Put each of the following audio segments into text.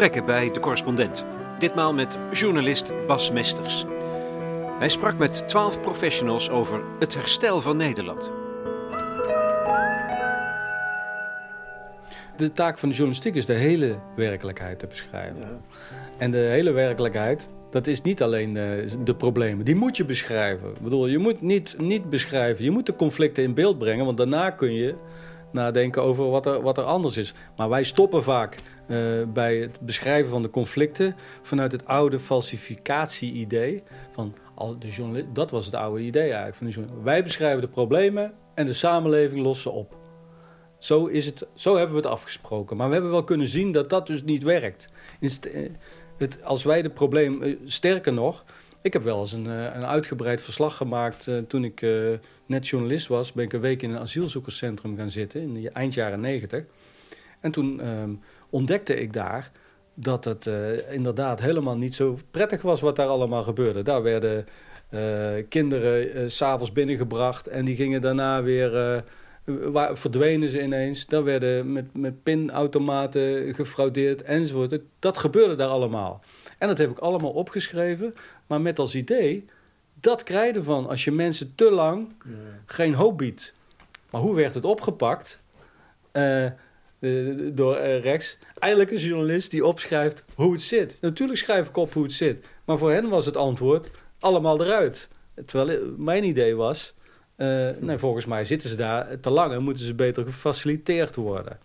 gesprekken bij de correspondent. Ditmaal met journalist Bas Mesters. Hij sprak met twaalf professionals over het herstel van Nederland. De taak van de journalistiek is de hele werkelijkheid te beschrijven. En de hele werkelijkheid, dat is niet alleen de, de, problemen. Die moet je beschrijven. Ik bedoel, je moet niet, niet beschrijven. Je moet de conflicten in beeld brengen, want daarna kun je nadenken over wat er, wat er anders is. Maar wij stoppen vaak uh, bij het beschrijven van de conflicten vanuit het oude falsificatie-idee. Van de journalist, dat was het oude idee eigenlijk van de. Wij beschrijven de problemen en de samenleving lost ze op. Zo, is het, zo hebben we het afgesproken. Maar we hebben wel kunnen zien dat dat dus niet werkt. Eh, het, als wij de probleem, eh, sterker nog, ik heb wel eens een, een uitgebreid verslag gemaakt toen ik net journalist was. Ben ik een week in een asielzoekerscentrum gaan zitten in de eind jaren negentig. En toen ehm, ontdekte ik daar dat het uh, inderdaad helemaal niet zo prettig was wat daar allemaal gebeurde. Daar werden uh, kinderen uh, s'avonds binnengebracht en die gingen daarna weer... Waar, verdwenen ze ineens. Daar werden met, met pinautomaten gefraudeerd enzovoort. Dat gebeurde daar allemaal. En dat heb ik allemaal opgeschreven. Maar met als idee, dat krijg je van als je mensen te lang geen hoop biedt. Maar hoe werd het opgepakt? Uh, door uh, rechts. Eigenlijk een journalist die opschrijft hoe het zit. Natuurlijk schrijf ik op hoe het zit. Maar voor hen was het antwoord allemaal eruit. Terwijl mijn idee was... Nee, volgens mij zitten ze daar te lang en moeten ze beter gefaciliteerd worden.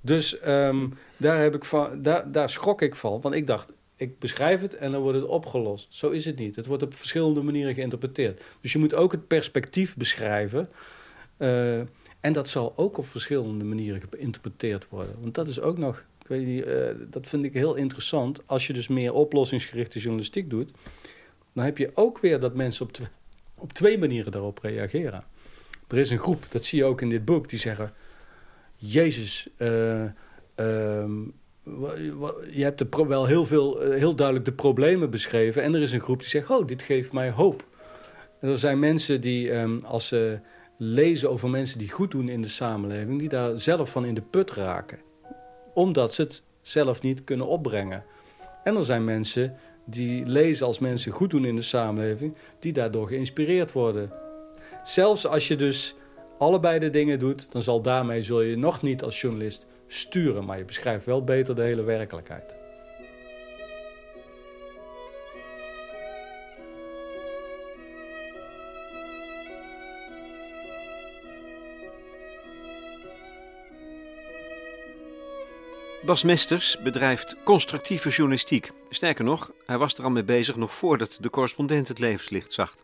Dus um, daar, heb ik van, daar, daar schrok ik van. Want ik dacht, ik beschrijf het en dan wordt het opgelost. Zo is het niet. Het wordt op verschillende manieren geïnterpreteerd. Dus je moet ook het perspectief beschrijven... en dat zal ook op verschillende manieren geïnterpreteerd worden. Want dat is ook nog, ik weet niet, uh, dat vind ik heel interessant. Als je dus meer oplossingsgerichte journalistiek doet, dan heb je ook weer dat mensen op, op twee manieren daarop reageren. Er is een groep, dat zie je ook in dit boek, die zeggen: Jezus, uh, je hebt wel heel, veel, uh, heel duidelijk de problemen beschreven. En er is een groep die zegt: Oh, dit geeft mij hoop. Er zijn mensen die, um, als ze lezen over mensen die goed doen in de samenleving... die daar zelf van in de put raken. Omdat ze het zelf niet kunnen opbrengen. En er zijn mensen die lezen als mensen goed doen in de samenleving... die daardoor geïnspireerd worden. Zelfs als je dus allebei de dingen doet... dan zal daarmee zul je nog niet als journalist sturen... maar je beschrijft wel beter de hele werkelijkheid. Bas Mesters bedrijft constructieve journalistiek. Sterker nog, hij was er al mee bezig nog voordat de correspondent het levenslicht zag.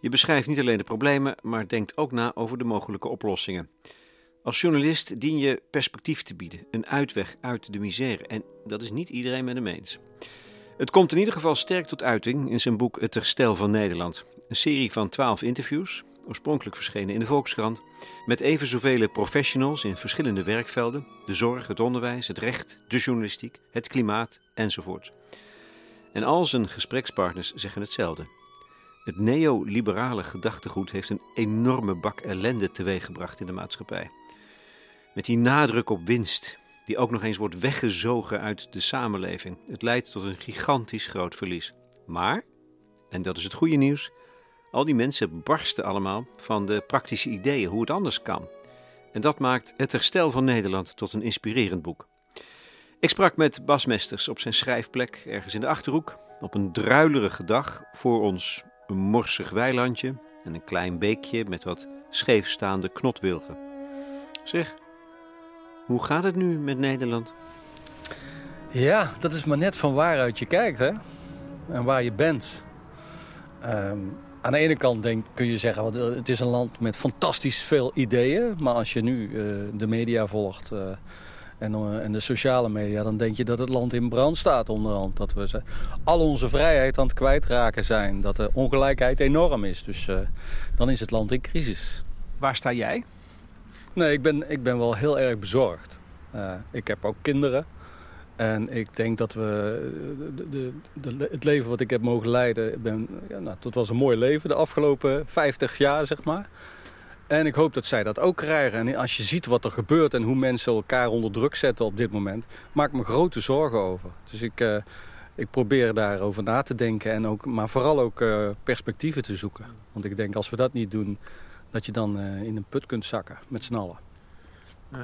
Je beschrijft niet alleen de problemen, maar denkt ook na over de mogelijke oplossingen. Als journalist dien je perspectief te bieden, een uitweg uit de misère. En dat is niet iedereen met hem eens. Het komt in ieder geval sterk tot uiting in zijn boek Het Herstel van Nederland. Een serie van twaalf interviews, oorspronkelijk verschenen in de Volkskrant, met even zoveel professionals in verschillende werkvelden: de zorg, het onderwijs, het recht, de journalistiek, het klimaat enzovoort. En al zijn gesprekspartners zeggen hetzelfde. Het neoliberale gedachtegoed heeft een enorme bak ellende teweeggebracht in de maatschappij. Met die nadruk op winst, die ook nog eens wordt weggezogen uit de samenleving. Het leidt tot een gigantisch groot verlies. Maar, en dat is het goede nieuws, al die mensen barsten allemaal van de praktische ideeën hoe het anders kan. En dat maakt Het Herstel van Nederland tot een inspirerend boek. Ik sprak met Bas Mesters op zijn schrijfplek ergens in de achterhoek. Op een druilerige dag voor ons een morsig weilandje en een klein beekje met wat scheefstaande knotwilgen. Zeg, hoe gaat het nu met Nederland? Ja, dat is maar net van waaruit je kijkt hè? en waar je bent. Um, aan de ene kant denk, kun je zeggen, het is een land met fantastisch veel ideeën. Maar als je nu uh, de media volgt uh, en, uh, en, de sociale media, dan denk je dat het land in brand staat onderhand. Dat we al onze vrijheid aan het kwijtraken zijn. Dat de ongelijkheid enorm is. Dus dan is het land in crisis. Waar sta jij? Nee, ik ben, ik ben wel heel erg bezorgd. ik heb ook kinderen. En ik denk dat we de, de, het leven wat ik heb mogen leiden, ben, ja, nou, dat was een mooi leven de afgelopen 50 jaar, zeg maar. En ik hoop dat zij dat ook krijgen. En als je ziet wat er gebeurt en hoe mensen elkaar onder druk zetten op dit moment, maak ik me grote zorgen over. Dus ik, uh, ik probeer daarover na te denken, en ook, maar vooral ook uh, perspectieven te zoeken. Want ik denk als we dat niet doen, dat je dan in een put kunt zakken met z'n allen.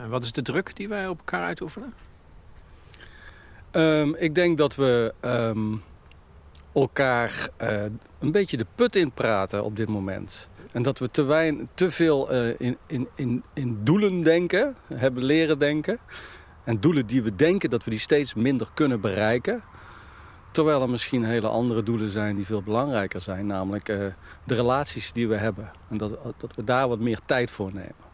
wat is de druk die wij op elkaar uitoefenen? Um, ik denk dat we um, elkaar een beetje de put in praten op dit moment. En dat we te, te veel uh, in, in, in, in doelen denken, hebben leren denken. En doelen die we denken dat we die steeds minder kunnen bereiken. Terwijl er misschien hele andere doelen zijn die veel belangrijker zijn. Namelijk uh, de relaties die we hebben. En dat, dat we daar wat meer tijd voor nemen.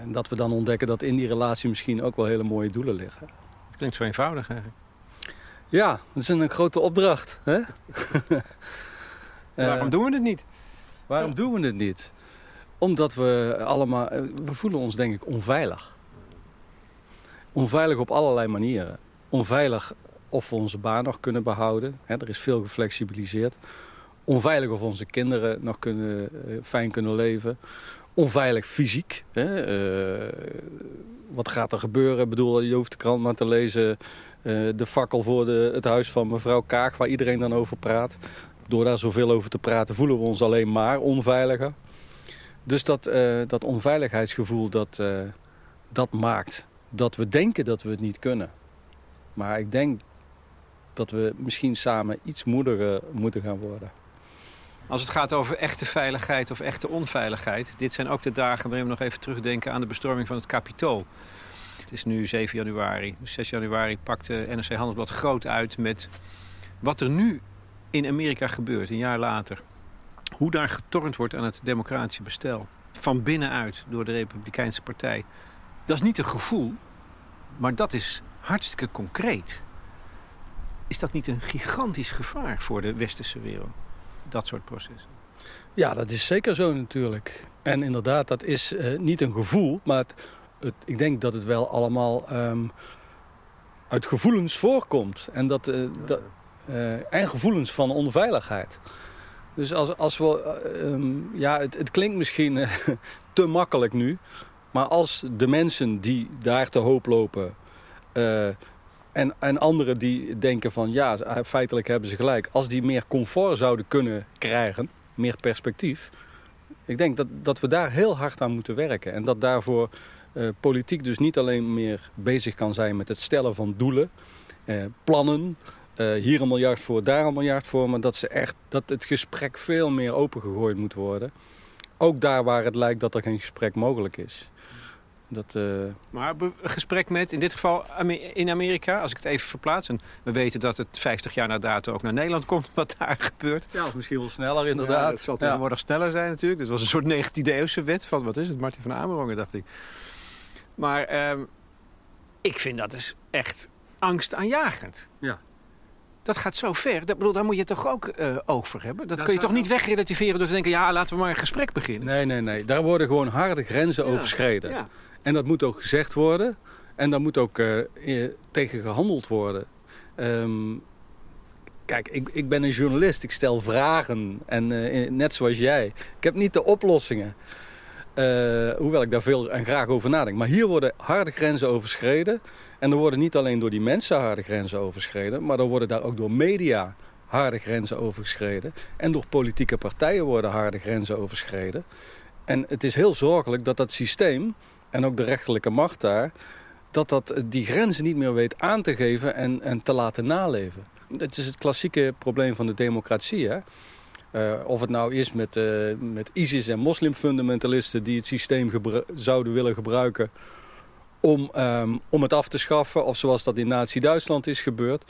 En dat we dan ontdekken dat in die relatie misschien ook wel hele mooie doelen liggen. Het klinkt zo eenvoudig eigenlijk. Ja, dat is een grote opdracht. Hè? Waarom doen we het niet? Waarom doen we het niet? Omdat we allemaal... We voelen ons denk ik onveilig. Onveilig op allerlei manieren. Onveilig of we onze baan nog kunnen behouden. er is veel geflexibiliseerd. Onveilig of onze kinderen nog kunnen, fijn kunnen leven. Onveilig fysiek. Hè? Uh, wat gaat er gebeuren? Ik bedoel, je hoeft de krant maar te lezen. Uh, de fakkel voor de, het huis van mevrouw Kaag, waar iedereen dan over praat door daar zoveel over te praten voelen we ons alleen maar onveiliger. Dus dat, uh, dat onveiligheidsgevoel, dat, dat maakt dat we denken dat we het niet kunnen. Maar ik denk dat we misschien samen iets moediger moeten gaan worden. Als het gaat over echte veiligheid of echte onveiligheid... dit zijn ook de dagen waarin we nog even terugdenken aan de bestorming van het Capitool. Het is nu 7 januari. 6 januari pakte NRC Handelsblad groot uit met wat er nu in Amerika gebeurt, een jaar later. Hoe daar getornd wordt aan het democratische bestel. Van binnenuit door de Republikeinse Partij. Dat is niet een gevoel, maar dat is hartstikke concreet. Is dat niet een gigantisch gevaar voor de westerse wereld? Dat soort processen. Ja, dat is zeker zo natuurlijk. En inderdaad, dat is uh, niet een gevoel, maar het, het, ik denk dat het wel allemaal um, uit gevoelens voorkomt. En dat, uh, dat, uh, en gevoelens van onveiligheid. Dus als, als we, um, ja, het, het, klinkt misschien te makkelijk nu, maar als de mensen die daar te hoop lopen en, en anderen die denken van ja, feitelijk hebben ze gelijk, als die meer comfort zouden kunnen krijgen, meer perspectief, ik denk dat, dat we daar heel hard aan moeten werken. En dat daarvoor politiek dus niet alleen meer bezig kan zijn met het stellen van doelen, plannen, uh, hier een miljard voor, daar een miljard voor. Maar dat, ze echt, dat het gesprek veel meer opengegooid moet worden. Ook daar waar het lijkt dat er geen gesprek mogelijk is. Dat, uh... Maar een gesprek met, in dit geval in Amerika, als ik het even verplaats. En we weten dat het 50 jaar na dato ook naar Nederland komt, wat daar gebeurt. Ja, of misschien wel sneller inderdaad. Ja, het zal tegenwoordig ja. sneller zijn natuurlijk. Dit was een soort 19e eeuwse wet van, wat is het, Martin van Amerongen dacht ik. Maar um, ik vind dat dus echt angstaanjagend. Ja. Dat gaat zo ver. Dat, bedoel, daar moet je toch ook uh, oog voor hebben? Dat, dat kun je toch niet wegrelativeren door te denken... ja, laten we maar een gesprek beginnen. Nee, nee, nee. Daar worden gewoon harde grenzen ja. overschreden. Ja. En dat moet ook gezegd worden. En daar moet ook uh, tegen gehandeld worden. Um, kijk, ik, ik ben een journalist. Ik stel vragen. En uh, net zoals jij. Ik heb niet de oplossingen. Uh, hoewel ik daar veel en graag over nadenk. Maar hier worden harde grenzen overschreden. En er worden niet alleen door die mensen harde grenzen overschreden... maar er worden daar ook door media harde grenzen overschreden. En door politieke partijen worden harde grenzen overschreden. En het is heel zorgelijk dat dat systeem en ook de rechterlijke macht daar... dat dat die grenzen niet meer weet aan te geven en, en te laten naleven. Het is het klassieke probleem van de democratie, hè? Uh, of het nou is met, uh, met ISIS en moslimfundamentalisten die het systeem zouden willen gebruiken om, um, om het af te schaffen. Of zoals dat in Nazi-Duitsland is gebeurd.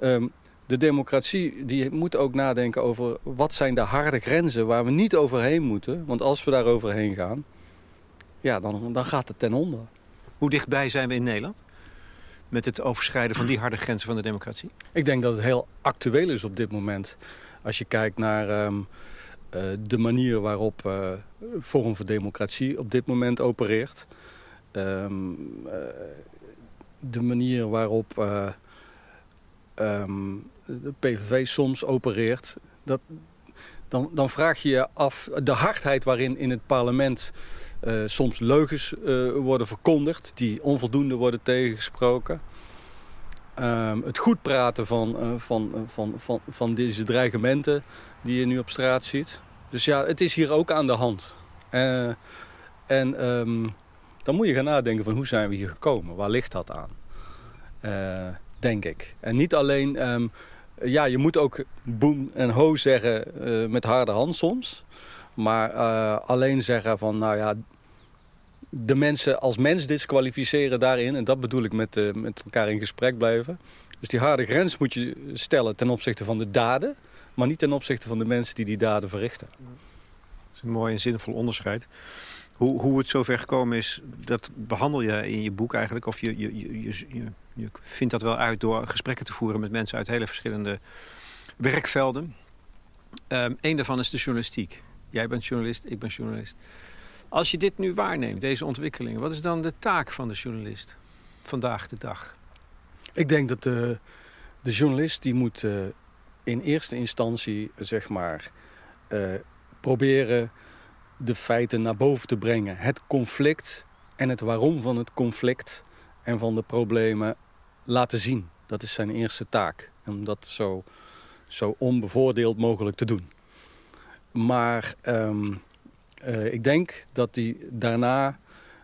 Um, de democratie die moet ook nadenken over wat zijn de harde grenzen waar we niet overheen moeten. Want als we daar overheen gaan, ja, dan, dan gaat het ten onder. Hoe dichtbij zijn we in Nederland? Met het overschrijden van die harde grenzen van de democratie? Ik denk dat het heel actueel is op dit moment. Als je kijkt naar um, uh, de manier waarop uh, Forum voor Democratie op dit moment opereert. Um, uh, de manier waarop um, de PVV soms opereert. Dat, dan, dan vraag je je af de hardheid waarin in het parlement soms leugens uh, worden verkondigd, die onvoldoende worden tegengesproken. Um, het goed praten van, uh, van, van, van, van deze dreigementen die je nu op straat ziet. Dus ja, het is hier ook aan de hand. en um, dan moet je gaan nadenken van hoe zijn we hier gekomen? Waar ligt dat aan? denk ik. En niet alleen... Um, ja, je moet ook boem en ho zeggen met harde hand soms. Maar alleen zeggen van, nou ja, de mensen als mens disqualificeren daarin. En dat bedoel ik met, uh, met elkaar in gesprek blijven. Dus die harde grens moet je stellen ten opzichte van de daden. Maar niet ten opzichte van de mensen die die daden verrichten. Dat is een mooi en zinvol onderscheid. Hoe, hoe het zover gekomen is, dat behandel je in je boek eigenlijk. Of je, je, je, je, je vindt dat wel uit door gesprekken te voeren met mensen uit hele verschillende werkvelden. Um, Eén daarvan is de journalistiek. Jij bent journalist, ik ben journalist. Als je dit nu waarneemt, deze ontwikkelingen... wat is dan de taak van de journalist vandaag de dag? Ik denk dat de, de journalist die moet uh, in eerste instantie zeg maar, uh, proberen de feiten naar boven te brengen. Het conflict en het waarom van het conflict en van de problemen laten zien. Dat is zijn eerste taak. Om dat zo, zo onbevoordeeld mogelijk te doen. Maar um, uh, ik denk dat hij daarna,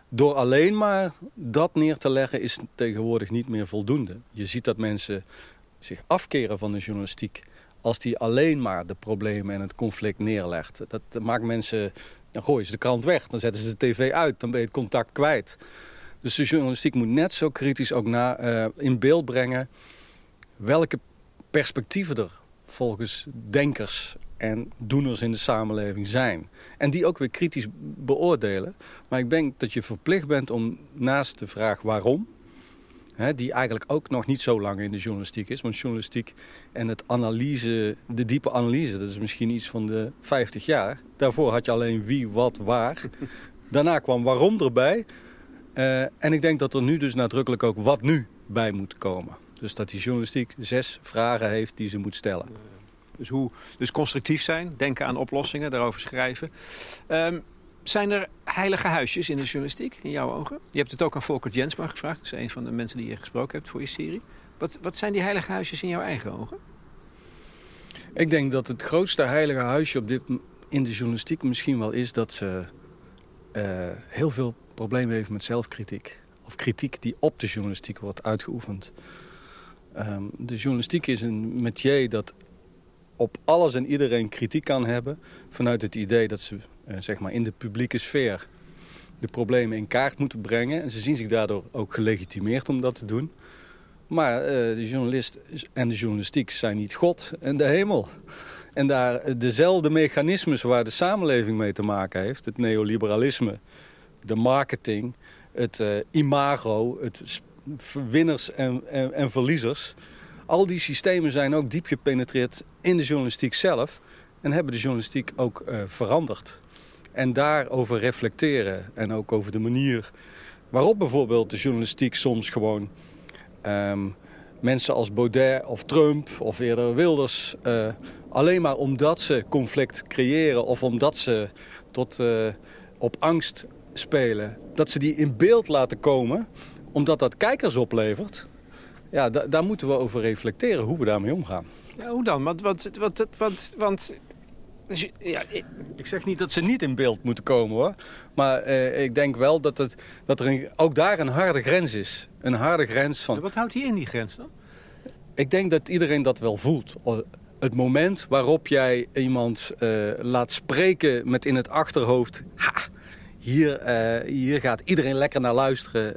door alleen maar dat neer te leggen, is tegenwoordig niet meer voldoende. Je ziet dat mensen zich afkeren van de journalistiek als die alleen maar de problemen en het conflict neerlegt. Dat maakt mensen, dan gooien ze de krant weg, dan zetten ze de tv uit, dan ben je het contact kwijt. Dus de journalistiek moet net zo kritisch ook uh, in beeld brengen welke perspectieven er volgens denkers en doeners in de samenleving zijn. En die ook weer kritisch beoordelen. Maar ik denk dat je verplicht bent om naast de vraag waarom... Hè, die eigenlijk ook nog niet zo lang in de journalistiek is... want journalistiek en het analyse, de diepe analyse... dat is misschien iets van de 50 jaar. Daarvoor had je alleen wie, wat, waar. Daarna kwam waarom erbij. Uh, en ik denk dat er nu dus nadrukkelijk ook wat nu bij moet komen. Dus dat die journalistiek zes vragen heeft die ze moet stellen. Dus, hoe, dus constructief zijn, denken aan oplossingen, daarover schrijven. Um, zijn er heilige huisjes in de journalistiek, in jouw ogen? Je hebt het ook aan Volker Jensma gevraagd. Dat is een van de mensen die je gesproken hebt voor je serie. Wat, wat zijn die heilige huisjes in jouw eigen ogen? Ik denk dat het grootste heilige huisje op dit, in de journalistiek misschien wel is... dat ze uh, heel veel problemen heeft met zelfkritiek. Of kritiek die op de journalistiek wordt uitgeoefend. Um, de journalistiek is een métier dat op alles en iedereen kritiek kan hebben... vanuit het idee dat ze uh, zeg maar in de publieke sfeer de problemen in kaart moeten brengen. En ze zien zich daardoor ook gelegitimeerd om dat te doen. Maar uh, de journalist en de journalistiek zijn niet God en de hemel. En daar eh, dezelfde mechanismes waar de samenleving mee te maken heeft... het neoliberalisme, de marketing, het imago, het winners en, en, en verliezers al die systemen zijn ook diep gepenetreerd in de journalistiek zelf. En hebben de journalistiek ook uh, veranderd. En daarover reflecteren en ook over de manier waarop bijvoorbeeld de journalistiek soms gewoon um, mensen als Baudet of Trump of eerder Wilders... Uh, alleen maar omdat ze conflict creëren of omdat ze tot uh, op angst spelen... dat ze die in beeld laten komen omdat dat kijkers oplevert ja, daar moeten we over reflecteren hoe we daarmee omgaan. Ja, hoe dan? Want, want, want, want, want dus ja, ik zeg niet dat ze niet in beeld moeten komen hoor. Maar eh, ik denk wel dat, het, dat er een, ook daar een harde grens is. Een harde grens van... wat houdt hier in die grens dan? Ik denk dat iedereen dat wel voelt. Het moment waarop jij iemand uh, laat spreken met in het achterhoofd... Ha, hier, uh, hier gaat iedereen lekker naar luisteren...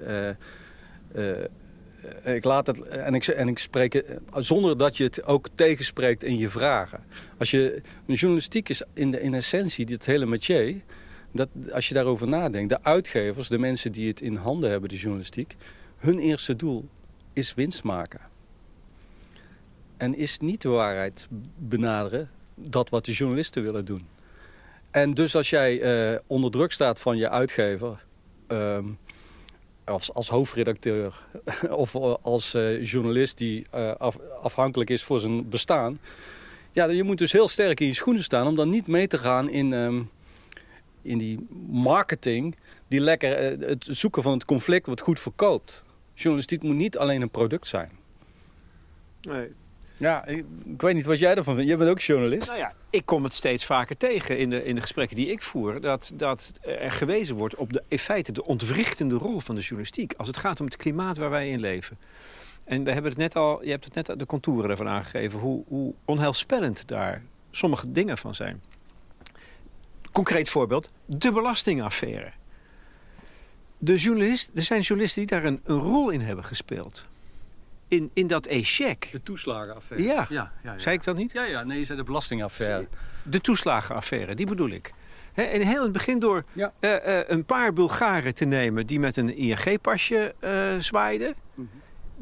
Eh, ik laat het en ik, en ik spreek zonder dat je het ook tegenspreekt in je vragen. Als je, journalistiek is in, de, in essentie dit hele métier. Dat, als je daarover nadenkt, de uitgevers, de mensen die het in handen hebben, de journalistiek, hun eerste doel is winst maken. En is niet de waarheid benaderen dat wat de journalisten willen doen. En dus als jij uh, onder druk staat van je uitgever, uh, als, als hoofdredacteur of als uh, journalist die af, afhankelijk is voor zijn bestaan... Ja, je moet dus heel sterk in je schoenen staan om dan niet mee te gaan in, ehm, in die marketing. Die lekker eh, het zoeken van het conflict wat goed verkoopt. Journalistiek moet niet alleen een product zijn. Nee. Ja, ik, weet niet wat jij ervan vindt. Jij bent ook journalist. Nou ja, ik kom het steeds vaker tegen in de, in de gesprekken die ik voer. Dat, dat er gewezen wordt op de, in feite de ontwrichtende rol van de journalistiek. Als het gaat om het klimaat waar wij in leven. En we hebben het net al, je hebt het net de contouren ervan aangegeven. Hoe, hoe onheilspellend daar sommige dingen van zijn. Concreet voorbeeld, de belastingaffaire. De journalist, er zijn journalisten die daar een rol in hebben gespeeld in, in dat échec. De toeslagenaffaire. Ja. Ja, ja, ja. Zei ik dat niet? Ja, ja, nee, je zei de belastingaffaire. De toeslagenaffaire, die bedoel ik. En heel in het begin door Ja. eh, eh, een paar Bulgaren te nemen die met een ING-pasje eh zwaaiden.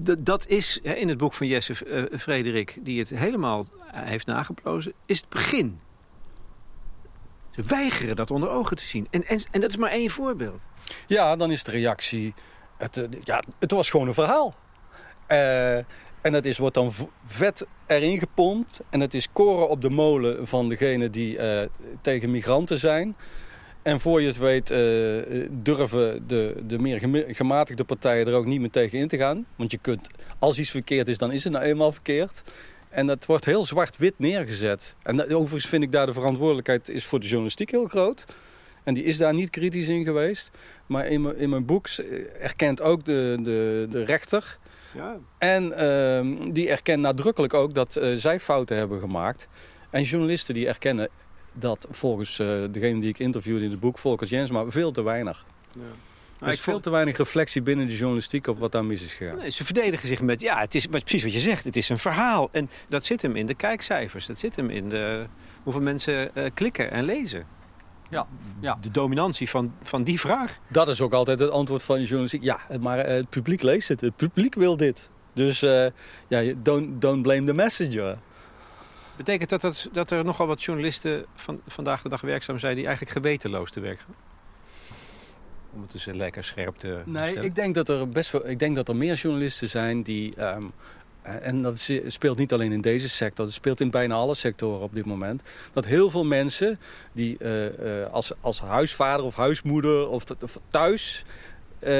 D- dat is in het boek van Jesse Frederik, die het helemaal heeft nageplozen, is het begin. Ze weigeren dat onder ogen te zien. En, en, en dat is maar één voorbeeld. Ja, dan is de reactie... Het, ja, het was gewoon een verhaal. Eh, en dat is, wordt dan vet erin gepompt. En het is koren op de molen van degene die eh, tegen migranten zijn. En voor je het weet eh, durven de, de meer gematigde partijen er ook niet meer tegen in te gaan. Want je kunt, als iets verkeerd is, dan is het nou eenmaal verkeerd. En dat wordt heel zwart-wit neergezet. En overigens vind ik daar de verantwoordelijkheid is voor de journalistiek heel groot. En die is daar niet kritisch in geweest. Maar in mijn, in mijn boek erkent ook de, de, de rechter. Ja. En ehm, die erkent nadrukkelijk ook dat eh, zij fouten hebben gemaakt. En journalisten die erkennen dat volgens eh, degene die ik interviewde in het boek, Volker Jensma, veel te weinig. Er is veel te weinig reflectie binnen de journalistiek op wat daar mis is gegaan. Nee, ze verdedigen zich met, ja, het is wat, precies wat je zegt. Het is een verhaal. En dat zit hem in de kijkcijfers. Dat zit hem in de, hoeveel mensen eh, klikken en lezen. Ja, ja. De dominantie van, van die vraag. Dat is ook altijd het antwoord van de journalistiek. Ja, maar eh, het publiek leest het. Het publiek wil dit. Dus eh, ja, don't, don't blame the messenger. Betekent dat, dat dat er nogal wat journalisten van, vandaag de dag werkzaam zijn... die eigenlijk gewetenloos te werk gaan? Om het dus lekker scherp te Nee, stellen. ik denk dat er best wel. Ik denk dat er meer journalisten zijn die. ehm, eh, en dat speelt niet alleen in deze sector, dat speelt in bijna alle sectoren op dit moment. Dat heel veel mensen die eh, eh, als, als huisvader of huismoeder of, thuis. eh,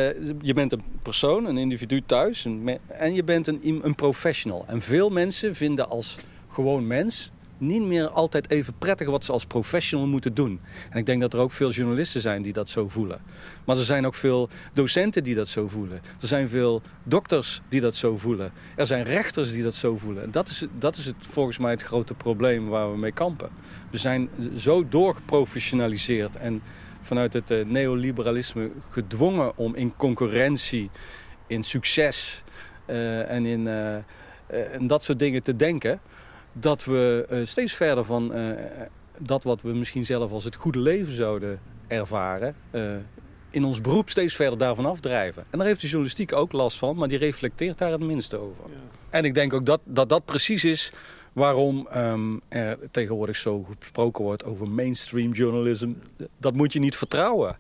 je bent een persoon, een individu thuis en je bent een, een professional. En veel mensen vinden als gewoon mens niet meer altijd even prettig wat ze als professional moeten doen. En ik denk dat er ook veel journalisten zijn die dat zo voelen. Maar er zijn ook veel docenten die dat zo voelen. Er zijn veel dokters die dat zo voelen. Er zijn rechters die dat zo voelen. En dat is, dat is het, volgens mij het grote probleem waar we mee kampen. We zijn zo doorgeprofessionaliseerd en vanuit het eh, neoliberalisme gedwongen om in concurrentie, in succes eh, en in eh, en dat soort dingen te denken. Dat we eh, steeds verder van eh, dat wat we misschien zelf als het goede leven zouden ervaren, eh, in ons beroep steeds verder daarvan afdrijven. En daar heeft de journalistiek ook last van, maar die reflecteert daar het minste over. En ik denk ook dat dat, dat precies is waarom ehm, er tegenwoordig zo gesproken wordt over mainstream journalism. Dat moet je niet vertrouwen.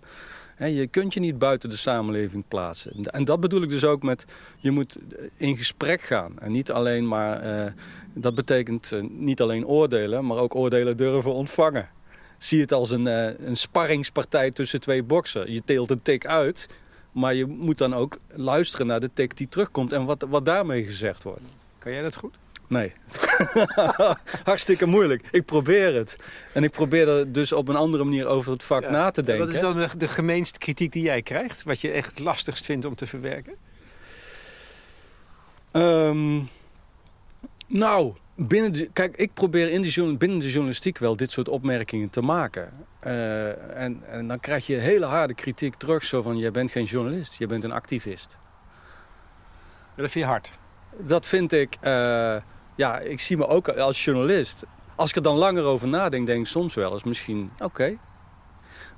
Je kunt je niet buiten de samenleving plaatsen. En dat bedoel ik dus ook met, je moet in gesprek gaan. En niet alleen maar, eh, dat betekent eh, niet alleen oordelen, maar ook oordelen durven ontvangen. Zie het als een, eh, een sparringspartij tussen twee boksen. Je teelt een tik uit, maar je moet dan ook luisteren naar de tik die terugkomt en wat, wat daarmee gezegd wordt. Kan jij dat goed? Nee. Hartstikke moeilijk. Ik probeer het. En ik probeer er dus op een andere manier over het vak Ja. na te denken. Wat is dan de, de gemeenste kritiek die jij krijgt? Wat je echt lastigst vindt om te verwerken? Ehm, nou, binnen de, kijk, ik probeer in de, binnen de journalistiek wel dit soort opmerkingen te maken. Eh, en, en dan krijg je hele harde kritiek terug. Zo van, jij bent geen journalist, je bent een activist. Dat vind je hard. Dat vind ik, eh, ja, ik zie me ook als journalist. Als ik er dan langer over nadenk, denk ik soms wel eens misschien, oké,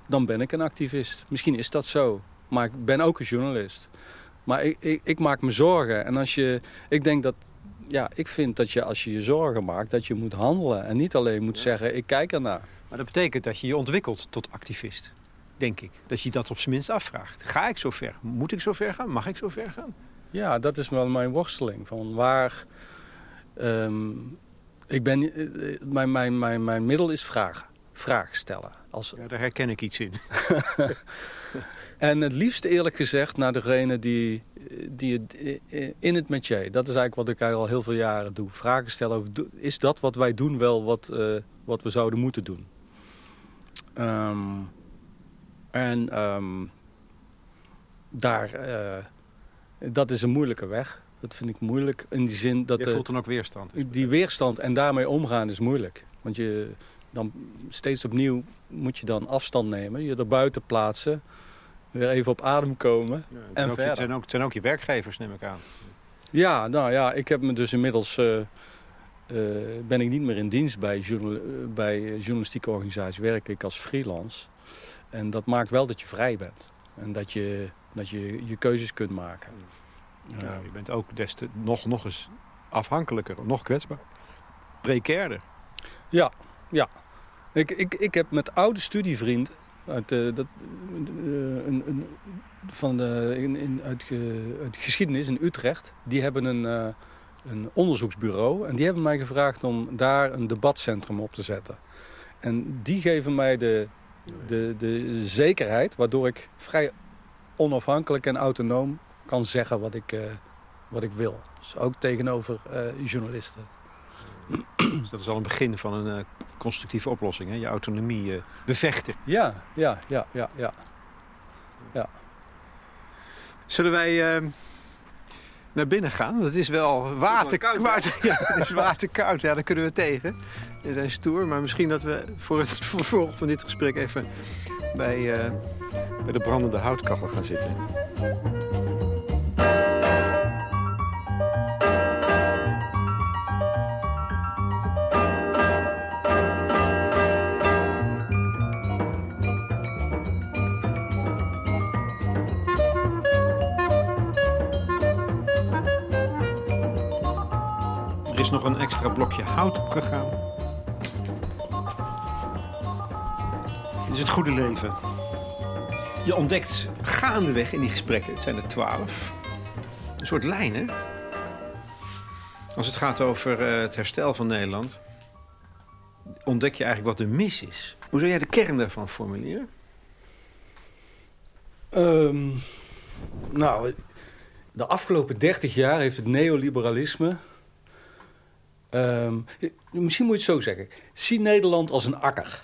dan ben ik een activist. Misschien is dat zo, maar ik ben ook een journalist. Maar ik, ik, ik maak me zorgen. En als je, ik denk dat, ja, ik vind dat je als je je zorgen maakt, dat je moet handelen. En niet alleen moet zeggen, ik kijk ernaar. Maar dat betekent dat je je ontwikkelt tot activist. Denk ik. Dat je dat op zijn minst afvraagt. Ga ik zo ver? Moet ik zo ver gaan? Mag ik zo ver gaan? Ja, dat is wel mijn worsteling. Van waar. Ehm, Ik ben, mijn, mijn, mijn, mijn middel is vragen. Vragen stellen. Als... Ja, daar herken ik iets in. en het liefst eerlijk gezegd naar degene die, die het, in het métier. Dat is eigenlijk wat ik al heel veel jaren doe. Vragen stellen over, is dat wat wij doen wel wat, uh, wat we zouden moeten doen? Um, en um, daar, uh, dat is een moeilijke weg. Dat vind ik moeilijk in die zin dat... Je voelt dan ook weerstand? Die weerstand en daarmee omgaan is moeilijk. Want je dan steeds opnieuw moet je dan afstand nemen. Je er buiten plaatsen. Weer even op adem komen. Ja, en ook, het, zijn ook, het zijn ook je werkgevers, neem ik aan. Ja, nou ja, ik heb me dus inmiddels... Uh, uh, ben ik niet meer in dienst bij, journal, bij journalistieke organisaties. Werk ik als freelance. En dat maakt wel dat je vrij bent. En dat je dat je je keuzes kunt maken. Ja, je bent ook des te, nog, nog eens afhankelijker, nog kwetsbaar. Precairder. Ja, ja. Ik, ik, ik heb met oude studievrienden uit, uh, dat, uh, een, een, van de, in, in, uit, uit geschiedenis in Utrecht. Die hebben een, uh, een onderzoeksbureau. En die hebben mij gevraagd om daar een debatcentrum op te zetten. En die geven mij de, de, de zekerheid waardoor ik vrij onafhankelijk en autonoom kan zeggen wat ik, uh, wat ik wil. Dus ook tegenover uh, journalisten. Dus dat is al een begin van een uh, constructieve oplossing, hè? je autonomie bevechten. Ja, ja, ja, ja, ja. ja. Zullen wij naar binnen gaan? Want het is wel waterkoud. Water, ja, het is waterkoud, ja, daar kunnen we tegen. We zijn stoer, maar misschien dat we voor het vervolg van dit gesprek even bij bij de brandende houtkachel gaan zitten. Is nog een extra blokje hout opgegaan. Dit is het goede leven. Je ontdekt gaandeweg in die gesprekken, het zijn er twaalf, een soort lijnen. Als het gaat over uh, het herstel van Nederland, ontdek je eigenlijk wat er mis is. Hoe zou jij de kern daarvan formuleren? Um, nou, de afgelopen dertig jaar heeft het neoliberalisme... Um, misschien moet je het zo zeggen. Zie Nederland als een akker.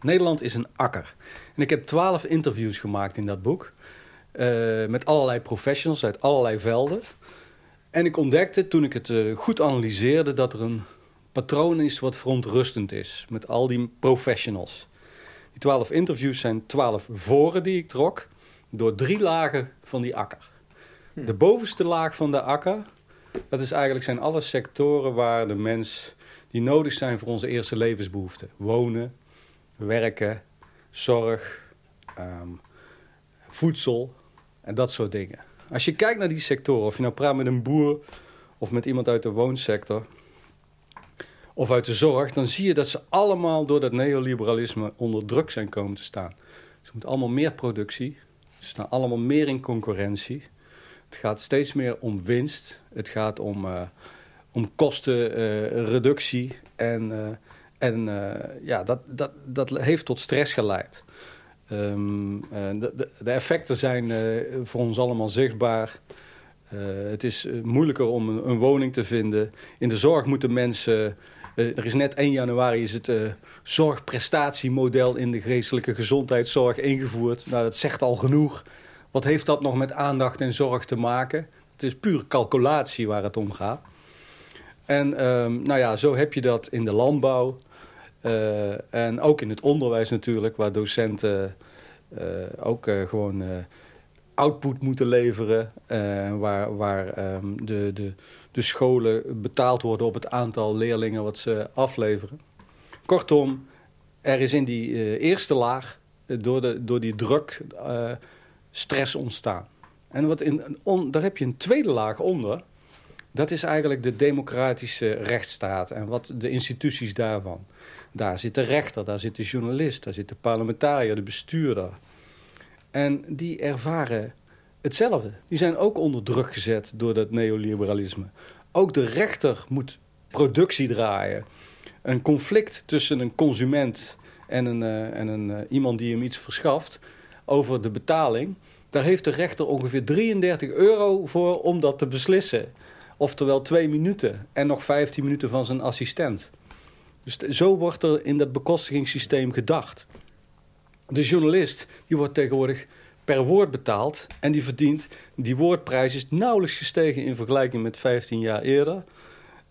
Nederland is een akker. En ik heb twaalf interviews gemaakt in dat boek. Uh, met allerlei professionals uit allerlei velden. En ik ontdekte toen ik het uh, goed analyseerde dat er een patroon is wat verontrustend is. Met al die professionals. Die twaalf interviews zijn twaalf voren die ik trok. Door drie lagen van die akker. Hm. De bovenste laag van de akker. Dat is eigenlijk zijn alle sectoren waar de mens die nodig zijn voor onze eerste levensbehoeften. Wonen, werken, zorg, ehm, voedsel en dat soort dingen. Als je kijkt naar die sectoren, of je nou praat met een boer of met iemand uit de woonsector of uit de zorg, dan zie je dat ze allemaal door dat neoliberalisme onder druk zijn komen te staan. Ze moeten allemaal meer productie, ze staan allemaal meer in concurrentie. Het gaat steeds meer om winst, het gaat om, uh, om kostenreductie uh, en uh, en ja, dat, dat, dat heeft tot stress geleid. Um, de, de, de, effecten zijn voor ons allemaal zichtbaar. Het is moeilijker om een, een, woning te vinden. In de zorg moeten mensen... er is net 1 januari is het zorgprestatiemodel in de geestelijke gezondheidszorg ingevoerd. Nou, dat zegt al genoeg. Wat heeft dat nog met aandacht en zorg te maken? Het is puur calculatie waar het om gaat. En um, nou ja, zo heb je dat in de landbouw. Uh, en ook in het onderwijs natuurlijk, waar docenten uh, ook uh, gewoon output moeten leveren. waar waar um, de, de, de scholen betaald worden op het aantal leerlingen wat ze afleveren. Kortom, er is in die eerste laag door, de, door die druk stress ontstaan. En wat in, daar heb je een tweede laag onder. Dat is eigenlijk de democratische rechtsstaat en wat de instituties daarvan. Daar zit de rechter, daar zit de journalist, daar zit de parlementariër, de bestuurder. En die ervaren hetzelfde. Die zijn ook onder druk gezet door dat neoliberalisme. Ook de rechter moet productie draaien. Een conflict tussen een consument en, een, uh, en een, uh, iemand die hem iets verschaft over de betaling. Daar heeft de rechter ongeveer 33 euro voor om dat te beslissen. Oftewel twee minuten en nog 15 minuten van zijn assistent. Dus zo wordt er in dat bekostigingssysteem gedacht. De journalist die wordt tegenwoordig per woord betaald en die verdient... die woordprijs is nauwelijks gestegen in vergelijking met 15 jaar eerder.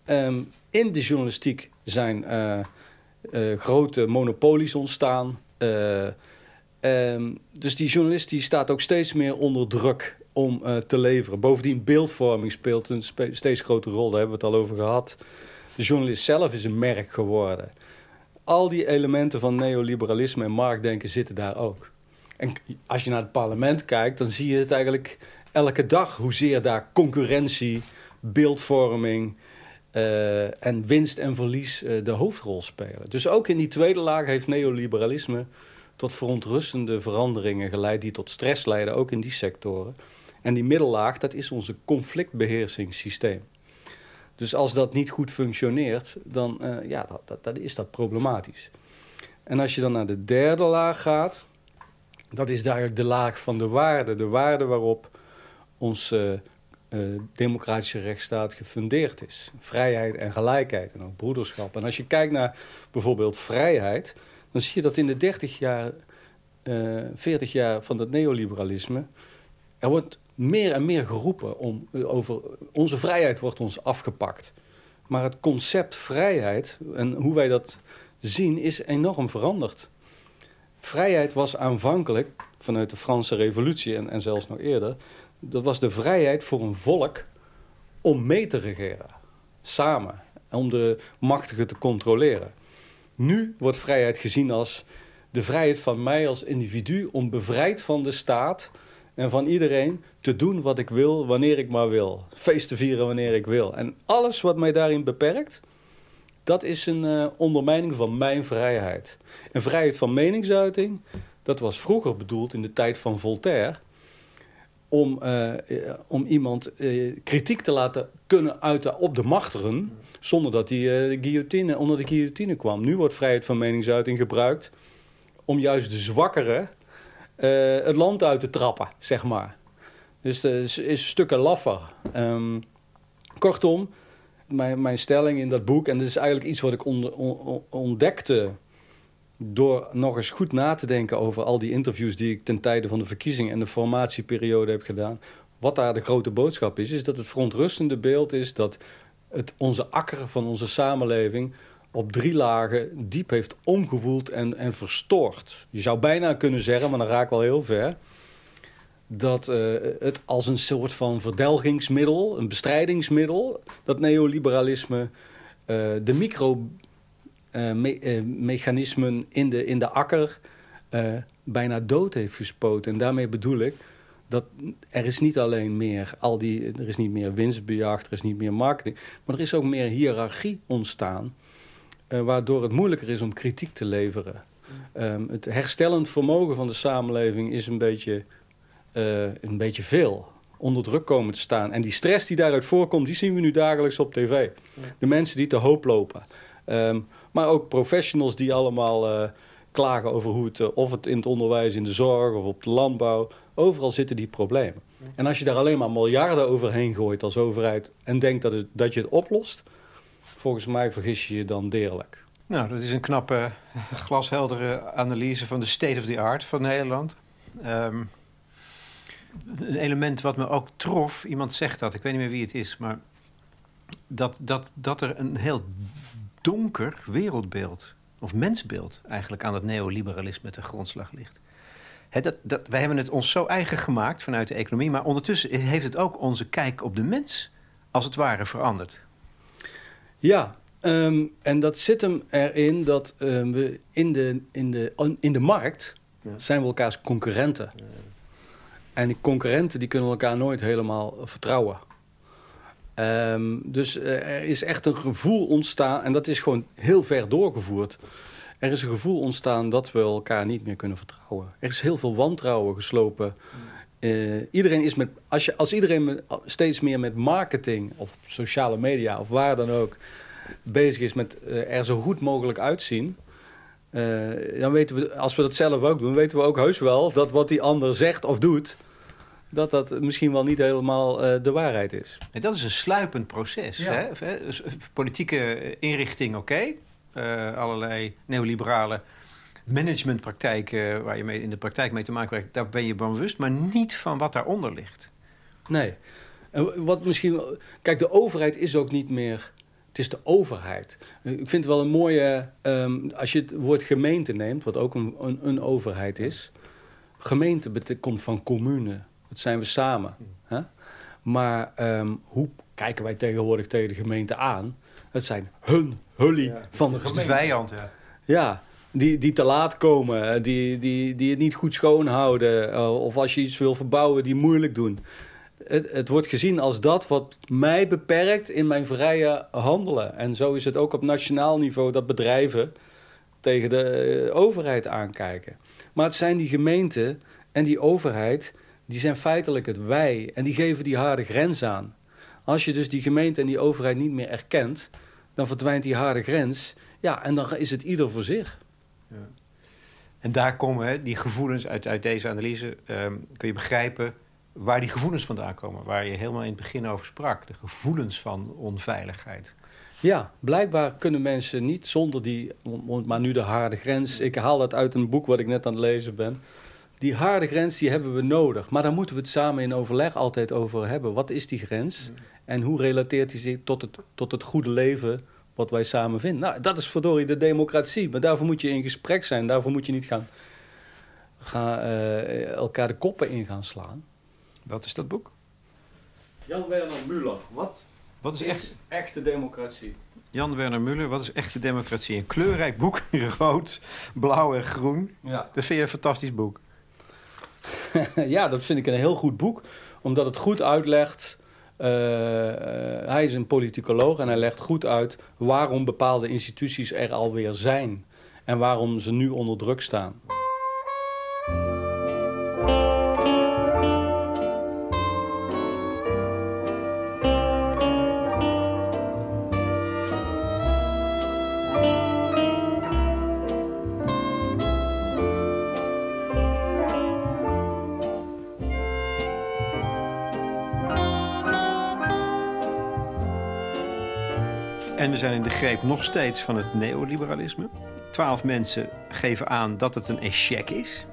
Um, in de journalistiek zijn uh, uh, grote monopolies ontstaan. Uh, um, dus die journalist die staat ook steeds meer onder druk om te leveren. Bovendien beeldvorming speelt een steeds grotere rol. Daar hebben we het al over gehad. De journalist zelf is een merk geworden. Al die elementen van neoliberalisme en marktdenken zitten daar ook. En als je naar het parlement kijkt, dan zie je het eigenlijk elke dag. Hoezeer daar concurrentie, beeldvorming uh, en winst en verlies uh, de hoofdrol spelen. Dus ook in die tweede laag heeft neoliberalisme tot verontrustende veranderingen geleid... die tot stress leiden, ook in die sectoren. En die middellaag, dat is onze conflictbeheersingssysteem. Dus als dat niet goed functioneert, dan uh, ja, dat, dat, is dat problematisch. En als je dan naar de derde laag gaat, dat is eigenlijk de laag van de waarde. De waarde waarop onze uh, democratische rechtsstaat gefundeerd is. Vrijheid en gelijkheid en ook broederschap. En als je kijkt naar bijvoorbeeld vrijheid, dan zie je dat in de 30 jaar, uh, 40 jaar van het neoliberalisme, er wordt meer en meer geroepen om, over onze vrijheid wordt ons afgepakt. Maar het concept vrijheid en hoe wij dat zien is enorm veranderd. Vrijheid was aanvankelijk, vanuit de Franse revolutie en, en zelfs nog eerder... dat was de vrijheid voor een volk om mee te regeren. Samen. Om de machtigen te controleren. Nu wordt vrijheid gezien als de vrijheid van mij als individu... om bevrijd van de staat en van iedereen te doen wat ik wil, wanneer ik maar wil. Feest te vieren wanneer ik wil. En alles wat mij daarin beperkt, dat is een uh, ondermijning van mijn vrijheid. En vrijheid van meningsuiting, dat was vroeger bedoeld in de tijd van Voltaire... om, uh, om iemand kritiek te laten kunnen uiten op de machtigen... zonder dat hij de guillotine, onder de guillotine kwam. Nu wordt vrijheid van meningsuiting gebruikt om juist de zwakkeren het land uit te trappen, zeg maar. Dus het is, is stukken laffer. Um, kortom, mijn, mijn stelling in dat boek... en dat is eigenlijk iets wat ik on, on, ontdekte... door nog eens goed na te denken over al die interviews... die ik ten tijde van de verkiezing en de formatieperiode heb gedaan... wat daar de grote boodschap is... is dat het verontrustende beeld is dat het onze akker van onze samenleving op drie lagen diep heeft omgewoeld en, en verstoord. Je zou bijna kunnen zeggen, maar dan raak ik wel heel ver dat uh, het als een soort van verdelgingsmiddel, een bestrijdingsmiddel, dat neoliberalisme uh, de micromechanismen uh, in, de, in de akker bijna dood heeft gespoten. En daarmee bedoel ik dat er is niet alleen meer al die, er is niet meer winstbejagd, er is niet meer marketing, maar er is ook meer hiërarchie ontstaan, waardoor het moeilijker is om kritiek te leveren. Um, het herstellend vermogen van de samenleving is een beetje uh, een beetje veel onder druk komen te staan. En die stress die daaruit voorkomt, die zien we nu dagelijks op tv. Ja. De mensen die te hoop lopen. Um, maar ook professionals die allemaal uh, klagen over hoe het, uh, of het in het onderwijs, in de zorg of op de landbouw, overal zitten die problemen. En als je daar alleen maar miljarden overheen gooit als overheid en denkt dat, het, dat je het oplost, volgens mij vergis je je dan deerlijk. Nou, dat is een knappe, glasheldere analyse van de state of the art van Nederland. Um, een element wat me ook trof, iemand zegt dat, ik weet niet meer wie het is, maar dat, dat, dat er een heel donker wereldbeeld, of mensbeeld eigenlijk, aan het neoliberalisme te grondslag ligt. He, dat, dat, wij hebben het ons zo eigen gemaakt vanuit de economie, maar ondertussen heeft het ook onze kijk op de mens als het ware veranderd. Ja, um, en dat zit hem erin dat um, we in de, in de, in de markt ja. zijn we elkaars concurrenten. Ja. En die concurrenten die kunnen elkaar nooit helemaal vertrouwen. Um, dus er is echt een gevoel ontstaan, en dat is gewoon heel ver doorgevoerd. Er is een gevoel ontstaan dat we elkaar niet meer kunnen vertrouwen. Er is heel veel wantrouwen geslopen. Uh, iedereen is met, als, je, als iedereen met, steeds meer met marketing of sociale media of waar dan ook bezig is met uh, er zo goed mogelijk uitzien. Uh, dan weten we, als we dat zelf ook doen, weten we ook heus wel dat wat die ander zegt of doet, dat dat misschien wel niet helemaal uh, de waarheid is. En dat is een sluipend proces. Ja. Hè? Politieke inrichting, oké. Okay. Allerlei neoliberale managementpraktijken waar je mee in de praktijk mee te maken krijgt, daar ben je bewust, maar niet van wat daaronder ligt. Nee. En wat misschien. Kijk, de overheid is ook niet meer. Het is de overheid. Ik vind het wel een mooie. Um, als je het woord gemeente neemt, wat ook een, een, overheid is. Gemeente komt van commune. Dat zijn we samen. Hè? Maar um, hoe kijken wij tegenwoordig tegen de gemeente aan? Het zijn hun, hully van de gemeente. De vijand, ja. Ja, die, die te laat komen, die, die, die het niet goed schoonhouden. Uh, of als je iets wil verbouwen, die moeilijk doen. Het, het, wordt gezien als dat wat mij beperkt in mijn vrije handelen. En zo is het ook op nationaal niveau dat bedrijven tegen de eh, overheid aankijken. Maar het zijn die gemeenten en die overheid, die zijn feitelijk het wij. En die geven die harde grens aan. Als je dus die gemeente en die overheid niet meer erkent, dan verdwijnt die harde grens. Ja, en dan is het ieder voor zich. Ja. En daar komen hè, die gevoelens uit, uit deze analyse, um, kun je begrijpen waar die gevoelens vandaan komen. Waar je helemaal in het begin over sprak. De gevoelens van onveiligheid. Ja, blijkbaar kunnen mensen niet zonder die, maar nu de harde grens. Ik haal dat uit een boek wat ik net aan het lezen ben. Die harde grens die hebben we nodig. Maar daar moeten we het samen in overleg altijd over hebben. Wat is die grens? En hoe relateert die zich tot het, tot het goede leven wat wij samen vinden? Nou, dat is verdorie de democratie. Maar daarvoor moet je in gesprek zijn. Daarvoor moet je niet gaan, gaan uh, elkaar de koppen in gaan slaan. Wat is dat boek? Jan Werner Muller. Wat, wat is, echt... echte democratie? Jan Werner Muller, wat is echte democratie? Een kleurrijk boek, rood, blauw en groen. Ja. Dat vind je een fantastisch boek. ja, dat vind ik een heel goed boek, omdat het goed uitlegt. Uh, hij is een politicoloog en hij legt goed uit waarom bepaalde instituties er alweer zijn en waarom ze nu onder druk staan. Greep nog steeds van het neoliberalisme. Twaalf mensen geven aan dat het een échec is.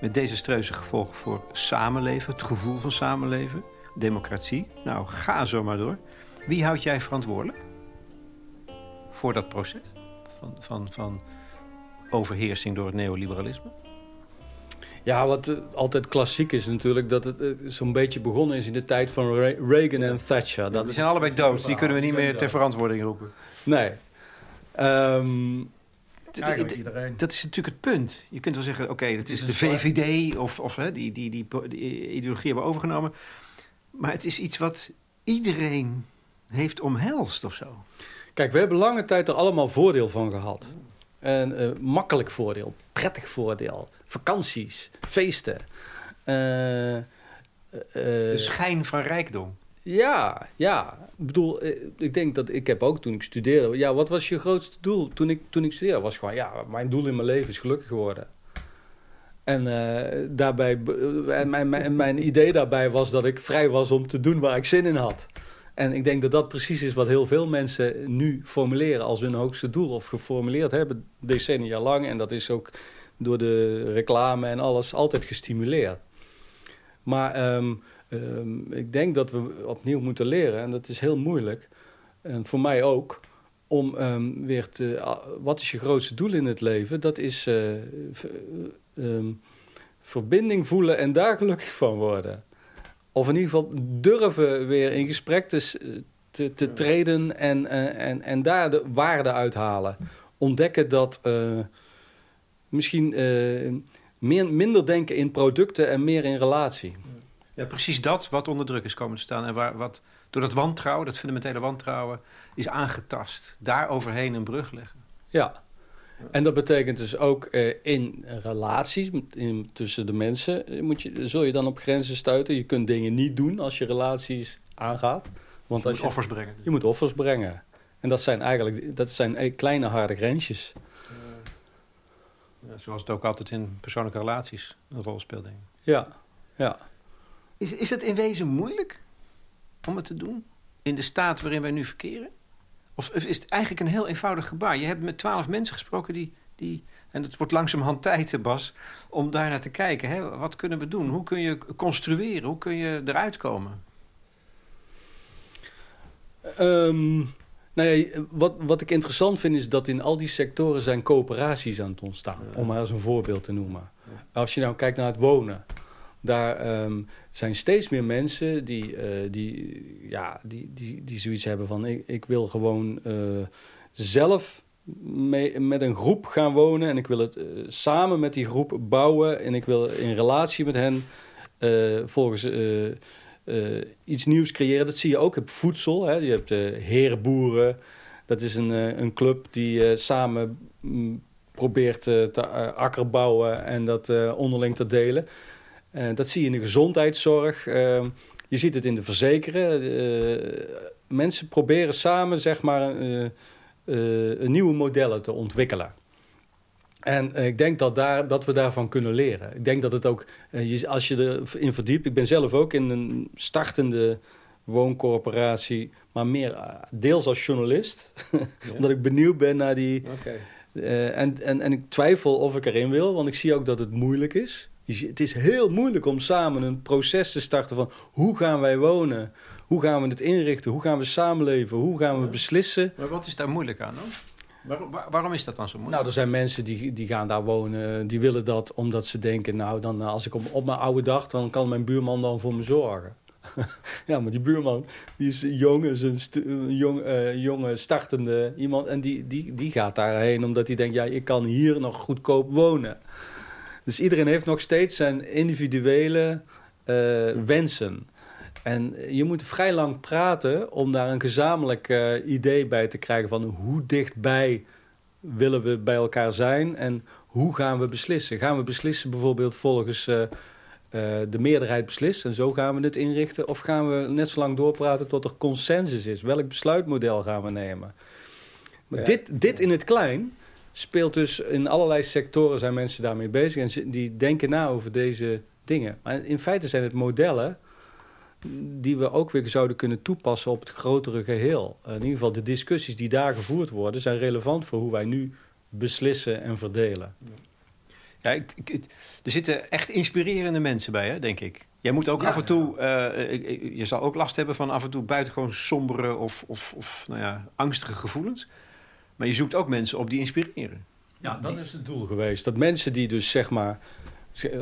Met desastreuze gevolgen voor samenleven, het gevoel van samenleven, democratie. Nou, ga zo maar door. Wie houd jij verantwoordelijk voor dat proces van, van, van overheersing door het neoliberalisme? Ja, wat uh, altijd klassiek is natuurlijk, dat het uh, zo'n beetje begonnen is in de tijd van Re Reagan en Thatcher. Dat die zijn allebei dood, die kunnen we niet meer ter verantwoording roepen. Nee. Um, dat is natuurlijk het punt. Je kunt wel zeggen, oké, okay, dat is, is de VVD of, of hè, die, die, die, die ideologie hebben overgenomen. Maar het is iets wat iedereen heeft omhelst of zo. Kijk, we hebben lange tijd er allemaal voordeel van gehad. Een uh, makkelijk voordeel, prettig voordeel, vakanties, feesten. Uh, uh, de schijn van rijkdom. Ja, ja. Ik bedoel, ik denk dat ik heb ook toen ik studeerde... Ja, wat was je grootste doel toen ik, toen ik studeerde? Was gewoon, ja, mijn doel in mijn leven is gelukkig geworden. En daarbij, mijn, mijn, mijn idee daarbij was dat ik vrij was om te doen waar ik zin in had. En ik denk dat dat precies is wat heel veel mensen nu formuleren als hun hoogste doel. Of geformuleerd hebben decennia lang. En dat is ook door de reclame en alles altijd gestimuleerd. Maar um, um, ik denk dat we opnieuw moeten leren. En dat is heel moeilijk. En voor mij ook. Om um, weer te... Wat is je grootste doel in het leven? Dat is uh, verbinding voelen en daar gelukkig van worden of in ieder geval durven weer in gesprek te, te, te treden en, uh, en, en daar de waarde uithalen. Ontdekken dat uh, misschien uh, meer, minder denken in producten en meer in relatie. Ja, precies dat wat onder druk is komen te staan. En waar, wat door dat wantrouwen, dat fundamentele wantrouwen, is aangetast. Daar overheen een brug leggen. Ja, en dat betekent dus ook uh, in relaties in, tussen de mensen... Moet je, zul je dan op grenzen stuiten. Je kunt dingen niet doen als je relaties aangaat. Want je als moet je, offers brengen. Je moet offers brengen. En dat zijn eigenlijk dat zijn kleine harde grensjes. Ja, zoals het ook altijd in persoonlijke relaties een rol speelt, denk ik. Ja, ja. Is, is het in wezen moeilijk om het te doen? In de staat waarin wij nu verkeren? Of is het eigenlijk een heel eenvoudig gebaar? Je hebt met twaalf mensen gesproken die, die... En het wordt langzamerhand tijd, Bas, om daar naar te kijken. Hè? Wat kunnen we doen? Hoe kun je construeren? Hoe kun je eruit komen? Um, nou ja, wat, wat ik interessant vind is dat in al die sectoren zijn coöperaties aan het ontstaan. Om maar als een voorbeeld te noemen. Als je nou kijkt naar het wonen. Daar um, zijn steeds meer mensen die, uh, die, ja, die, die, die zoiets hebben van... ik, ik wil gewoon uh, zelf met een groep gaan wonen... en ik wil het uh, samen met die groep bouwen... en ik wil in relatie met hen volgens iets nieuws creëren. Dat zie je ook op voedsel. Hè. Je hebt herenboeren. Dat is een, een club die samen mm, probeert te akkerbouwen en dat onderling te delen. Dat zie je in de gezondheidszorg. Ehm, je ziet het in de verzekeren. mensen proberen samen zeg maar, nieuwe modellen te ontwikkelen. En eh, ik denk dat, daar, dat we daarvan kunnen leren. Ik denk dat het ook, als je erin verdiept... Ik ben zelf ook in een startende wooncorporatie... maar meer deels als journalist. Omdat ik benieuwd ben naar die... Okay. en, en, en ik twijfel of ik erin wil, want ik zie ook dat het moeilijk is. Het is heel moeilijk om samen een proces te starten van... hoe gaan wij wonen? Hoe gaan we het inrichten? Hoe gaan we samenleven? Hoe gaan we beslissen? Maar wat is daar moeilijk aan dan? Waarom, waarom is dat dan zo moeilijk? Nou, er zijn mensen die, die gaan daar wonen, die willen dat omdat ze denken... nou, dan, als ik op, op mijn oude dag, dan kan mijn buurman dan voor me zorgen. ja, maar die buurman, die is jong, is een, jong, uh, jonge, startende iemand... en die, die, die gaat daarheen omdat hij denkt, ja, ik kan hier nog goedkoop wonen. Dus iedereen heeft nog steeds zijn individuele uh, wensen... En je moet vrij lang praten om daar een gezamenlijk uh, idee bij te krijgen van hoe dichtbij willen we bij elkaar zijn en hoe gaan we beslissen. Gaan we beslissen bijvoorbeeld volgens uh, uh, de meerderheid beslist en zo gaan we het inrichten? Of gaan we net zo lang doorpraten tot er consensus is? Welk besluitmodel gaan we nemen? Maar ja. dit, dit in het klein speelt dus in allerlei sectoren zijn mensen daarmee bezig en die denken na over deze dingen. Maar in feite zijn het modellen die we ook weer zouden kunnen toepassen op het grotere geheel. in ieder geval de discussies die daar gevoerd worden... zijn relevant voor hoe wij nu beslissen en verdelen. Ja, ik, ik, er zitten echt inspirerende mensen bij, hè, denk ik. Jij moet ook af en toe... Uh, je zal ook last hebben van af en toe buitengewoon sombere... of, of, of nou ja, angstige gevoelens. Maar je zoekt ook mensen op die inspireren. Ja, dat is het doel geweest. Dat mensen die dus zeg maar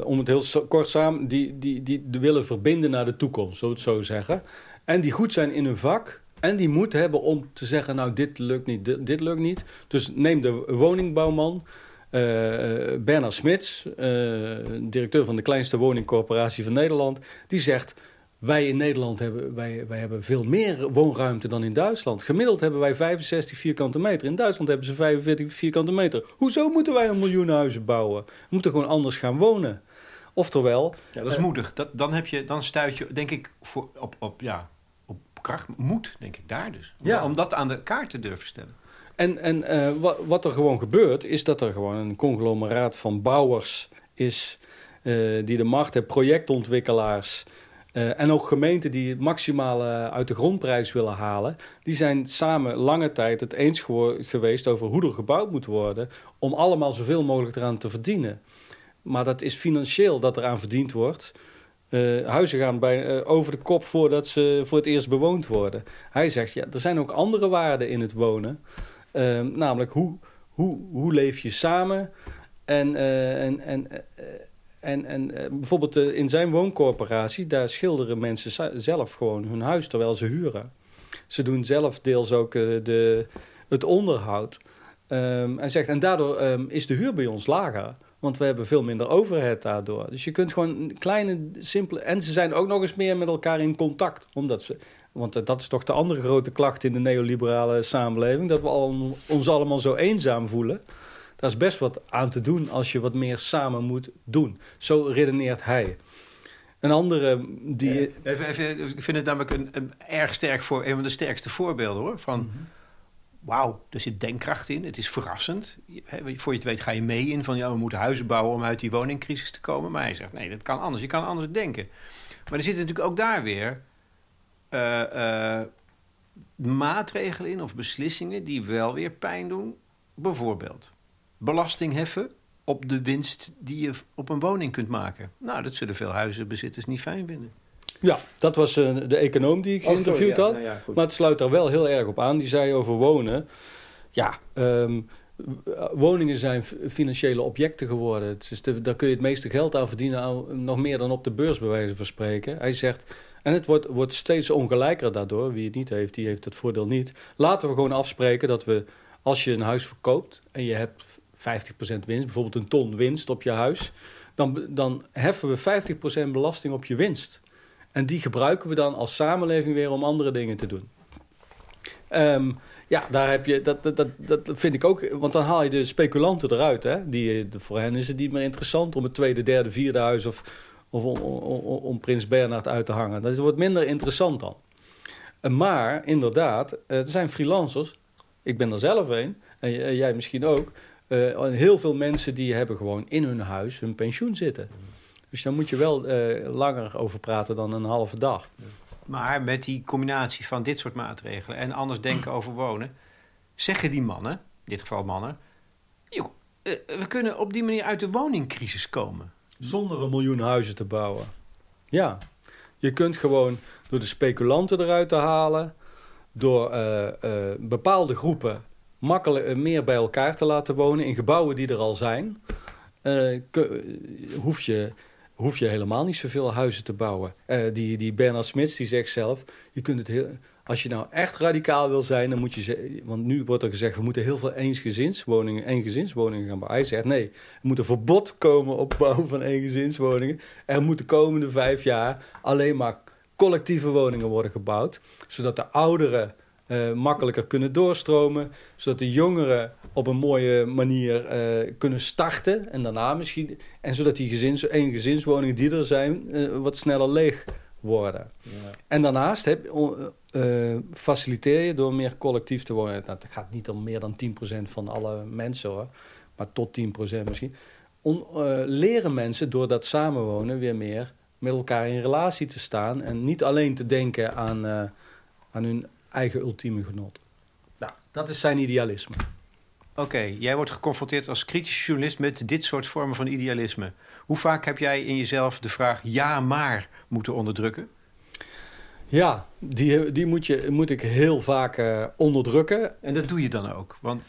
om het heel kort samen, die, die, die, die willen verbinden naar de toekomst, zo het zo zeggen. En die goed zijn in hun vak. En die moed hebben om te zeggen, nou, dit lukt niet, dit, dit lukt niet. Dus neem de woningbouwman, uh, Bernard Smits, uh, directeur van de kleinste woningcorporatie van Nederland. Die zegt, wij in Nederland hebben, wij, wij hebben veel meer woonruimte dan in Duitsland. Gemiddeld hebben wij 65 vierkante meter. In Duitsland hebben ze 45 vierkante meter. Hoezo moeten wij een miljoen huizen bouwen? We moeten gewoon anders gaan wonen. Oftewel... Ja, dat is moedig. Dat, dan, heb je, dan stuit je, denk ik, voor, op, op, ja, op kracht, moed, denk ik, daar dus. Om, ja. om dat aan de kaart te durven stellen. En, en uh, wat, wat, er gewoon gebeurt, is dat er gewoon een conglomeraat van bouwers is... Uh, die de macht hebben, projectontwikkelaars... Uh, en ook gemeenten die het maximale uit de grondprijs willen halen, die zijn samen lange tijd het eens geweest over hoe er gebouwd moet worden, om allemaal zoveel mogelijk eraan te verdienen. Maar dat is financieel dat eraan verdiend wordt. Uh, huizen gaan bij, uh, over de kop voordat ze voor het eerst bewoond worden. Hij zegt, ja, er zijn ook andere waarden in het wonen. namelijk, hoe, hoe, hoe leef je samen? En, en, en en, en uh, bijvoorbeeld uh, in zijn wooncorporatie, daar schilderen mensen zelf gewoon hun huis terwijl ze huren. Ze doen zelf deels ook uh, de, het onderhoud. Um, en, zegt, en daardoor um, is de huur bij ons lager. Want we hebben veel minder overhead daardoor. Dus je kunt gewoon kleine, simpele... En ze zijn ook nog eens meer met elkaar in contact. Omdat ze, want dat is toch de andere grote klacht in de neoliberale samenleving. Dat we al, ons allemaal zo eenzaam voelen. Daar is best wat aan te doen als je wat meer samen moet doen. Zo redeneert hij. Een andere die... Even, even, ik vind het namelijk een, een, erg sterk voor... een van de sterkste voorbeelden, hoor. Van, Mhm. wauw, er zit denkkracht in. Het is verrassend. Voor je het weet ga je mee in van... ja, we moeten huizen bouwen om uit die woningcrisis te komen. Maar hij zegt, nee, dat kan anders. Je kan anders denken. Maar er zitten natuurlijk ook daar weer... eh, eh, maatregelen in of beslissingen die wel weer pijn doen. Bijvoorbeeld belasting heffen op de winst die je op een woning kunt maken. Nou, dat zullen veel huizenbezitters niet fijn vinden. Ja, dat was eh, de econoom die ik geïnterviewd had. Maar het sluit daar wel heel erg op aan. Die zei over wonen. Ja, ehm, woningen zijn financiële objecten geworden. Het is de, daar kun je het meeste geld aan verdienen. Nog meer dan op de beurs, bij wijze van spreken. Hij zegt. En het wordt, wordt steeds ongelijker daardoor. Wie het niet heeft, die heeft het voordeel niet. Laten we gewoon afspreken dat we, als je een huis verkoopt en je hebt 50% winst, bijvoorbeeld een ton winst op je huis, dan, dan heffen we 50% belasting op je winst. En die gebruiken we dan als samenleving weer om andere dingen te doen. Ehm, ja, daar heb je, dat, dat, dat, dat vind ik ook, want dan haal je de speculanten eruit. Hè? Die, voor hen is het niet meer interessant om het tweede, derde, vierde huis of, of om, Prins Bernhard uit te hangen. Dat wordt minder interessant dan. Eh, Maar inderdaad, eh, er zijn freelancers. Ik ben er zelf een. En jij misschien ook. Eh, heel veel mensen die hebben gewoon in hun huis hun pensioen zitten. Dus daar moet je wel eh, langer over praten dan een halve dag. Maar met die combinatie van dit soort maatregelen en anders denken over wonen, zeggen die mannen, in dit geval mannen, joh, eh, we kunnen op die manier uit de woningcrisis komen. Zonder een miljoen huizen te bouwen. Ja, je kunt gewoon door de speculanten eruit te halen, door bepaalde groepen makkelijk eh, meer bij elkaar te laten wonen in gebouwen die er al zijn, eh, ku- hoef, je, hoef je helemaal niet zoveel huizen te bouwen. Eh, die, die Bernard Smits die zegt zelf, je kunt het heel, als je nou echt radicaal wil zijn, dan moet je want nu wordt er gezegd we moeten heel veel eensgezinswoningen, eengezinswoningen gaan bouwen. Hij zegt nee, er moet een verbod komen op bouw van eengezinswoningen. Er moeten de komende vijf jaar alleen maar collectieve woningen worden gebouwd, zodat de ouderen eh, makkelijker kunnen doorstromen, zodat de jongeren op een mooie manier eh, kunnen starten en daarna misschien, en zodat die gezins, eengezinswoningen die er zijn, eh, wat sneller leeg worden. En daarnaast heb, faciliteer je door meer collectief te wonen. Nou, het gaat niet om meer dan 10% van alle mensen hoor, maar tot 10% misschien. On, leren mensen door dat samenwonen weer meer met elkaar in relatie te staan en niet alleen te denken aan, aan hun eigen ultieme genot. Nou, dat is zijn idealisme. Oké, jij wordt geconfronteerd als kritische journalist met dit soort vormen van idealisme. Hoe vaak heb jij in jezelf de vraag ja maar moeten onderdrukken? Ja, die, die moet, je, moet ik heel vaak eh, onderdrukken. En dat doe je dan ook. Want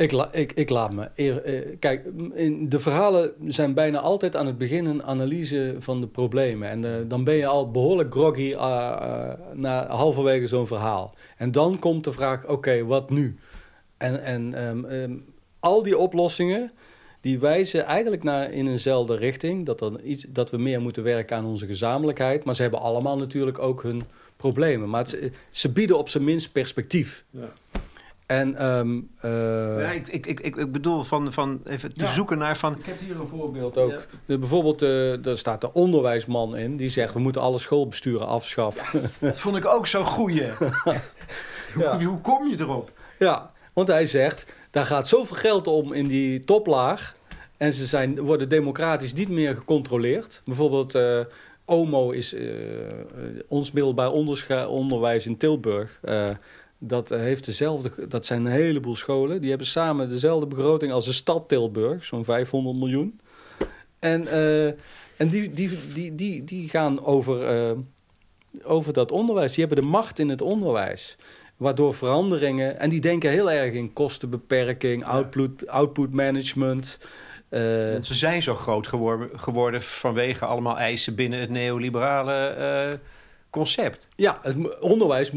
Ik, ik, ik laat me. eer- eh, kijk, in de verhalen zijn bijna altijd aan het begin een analyse van de problemen. En eh, dan ben je al behoorlijk groggy eh, eh, na halverwege zo'n verhaal. En dan komt de vraag: oké, wat nu? En, en ehm, ehm, al die oplossingen. Die wijzen eigenlijk naar in eenzelfde richting. Dat, er iets, dat we meer moeten werken aan onze gezamenlijkheid. Maar ze hebben allemaal natuurlijk ook hun problemen. Maar ze bieden op zijn minst perspectief. En ehm, eh, ja, ik, ik, ik, ik bedoel van, van even te Ja. zoeken naar van... ik heb hier een voorbeeld ook. De, bijvoorbeeld, eh er staat de onderwijsman in. Die zegt, we moeten alle schoolbesturen afschaffen. Dat vond ik ook zo goeie. Ja. Hoe, hoe kom je erop? Ja, want hij zegt, daar gaat zoveel geld om in die toplaag. En ze zijn, worden democratisch niet meer gecontroleerd. Bijvoorbeeld, eh, OMO is eh, ons middelbaar onderwijs in Tilburg. Dat, heeft dezelfde, dat zijn een heleboel scholen. Die hebben samen dezelfde begroting als de stad Tilburg, zo'n 500 miljoen. En, eh, en die, die, die, die, die gaan over, eh, over dat onderwijs. Die hebben de macht in het onderwijs. Waardoor veranderingen. En die denken heel erg in kostenbeperking, output, output management. eh, ze zijn zo groot geworden, geworden vanwege allemaal eisen binnen het neoliberale concept. ja, het onderwijs.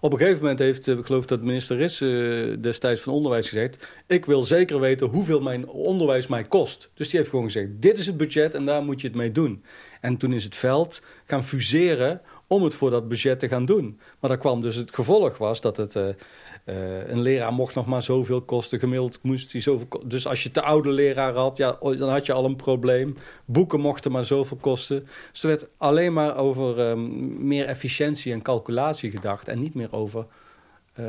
Op een gegeven moment heeft, eh, ik geloof dat minister Ris eh, destijds van Onderwijs gezegd. Ik wil zeker weten hoeveel mijn onderwijs mij kost. Dus die heeft gewoon gezegd: dit is het budget en daar moet je het mee doen. En toen is het veld gaan fuseren om het voor dat budget te gaan doen. Maar daar kwam dus het gevolg was dat het... Uh, uh, een leraar mocht nog maar zoveel kosten. Gemiddeld moest hij zoveel Dus als je te oude leraar had, ja, dan had je al een probleem. Boeken mochten maar zoveel kosten. Dus er werd alleen maar over um, meer efficiëntie en calculatie gedacht. En niet meer over uh,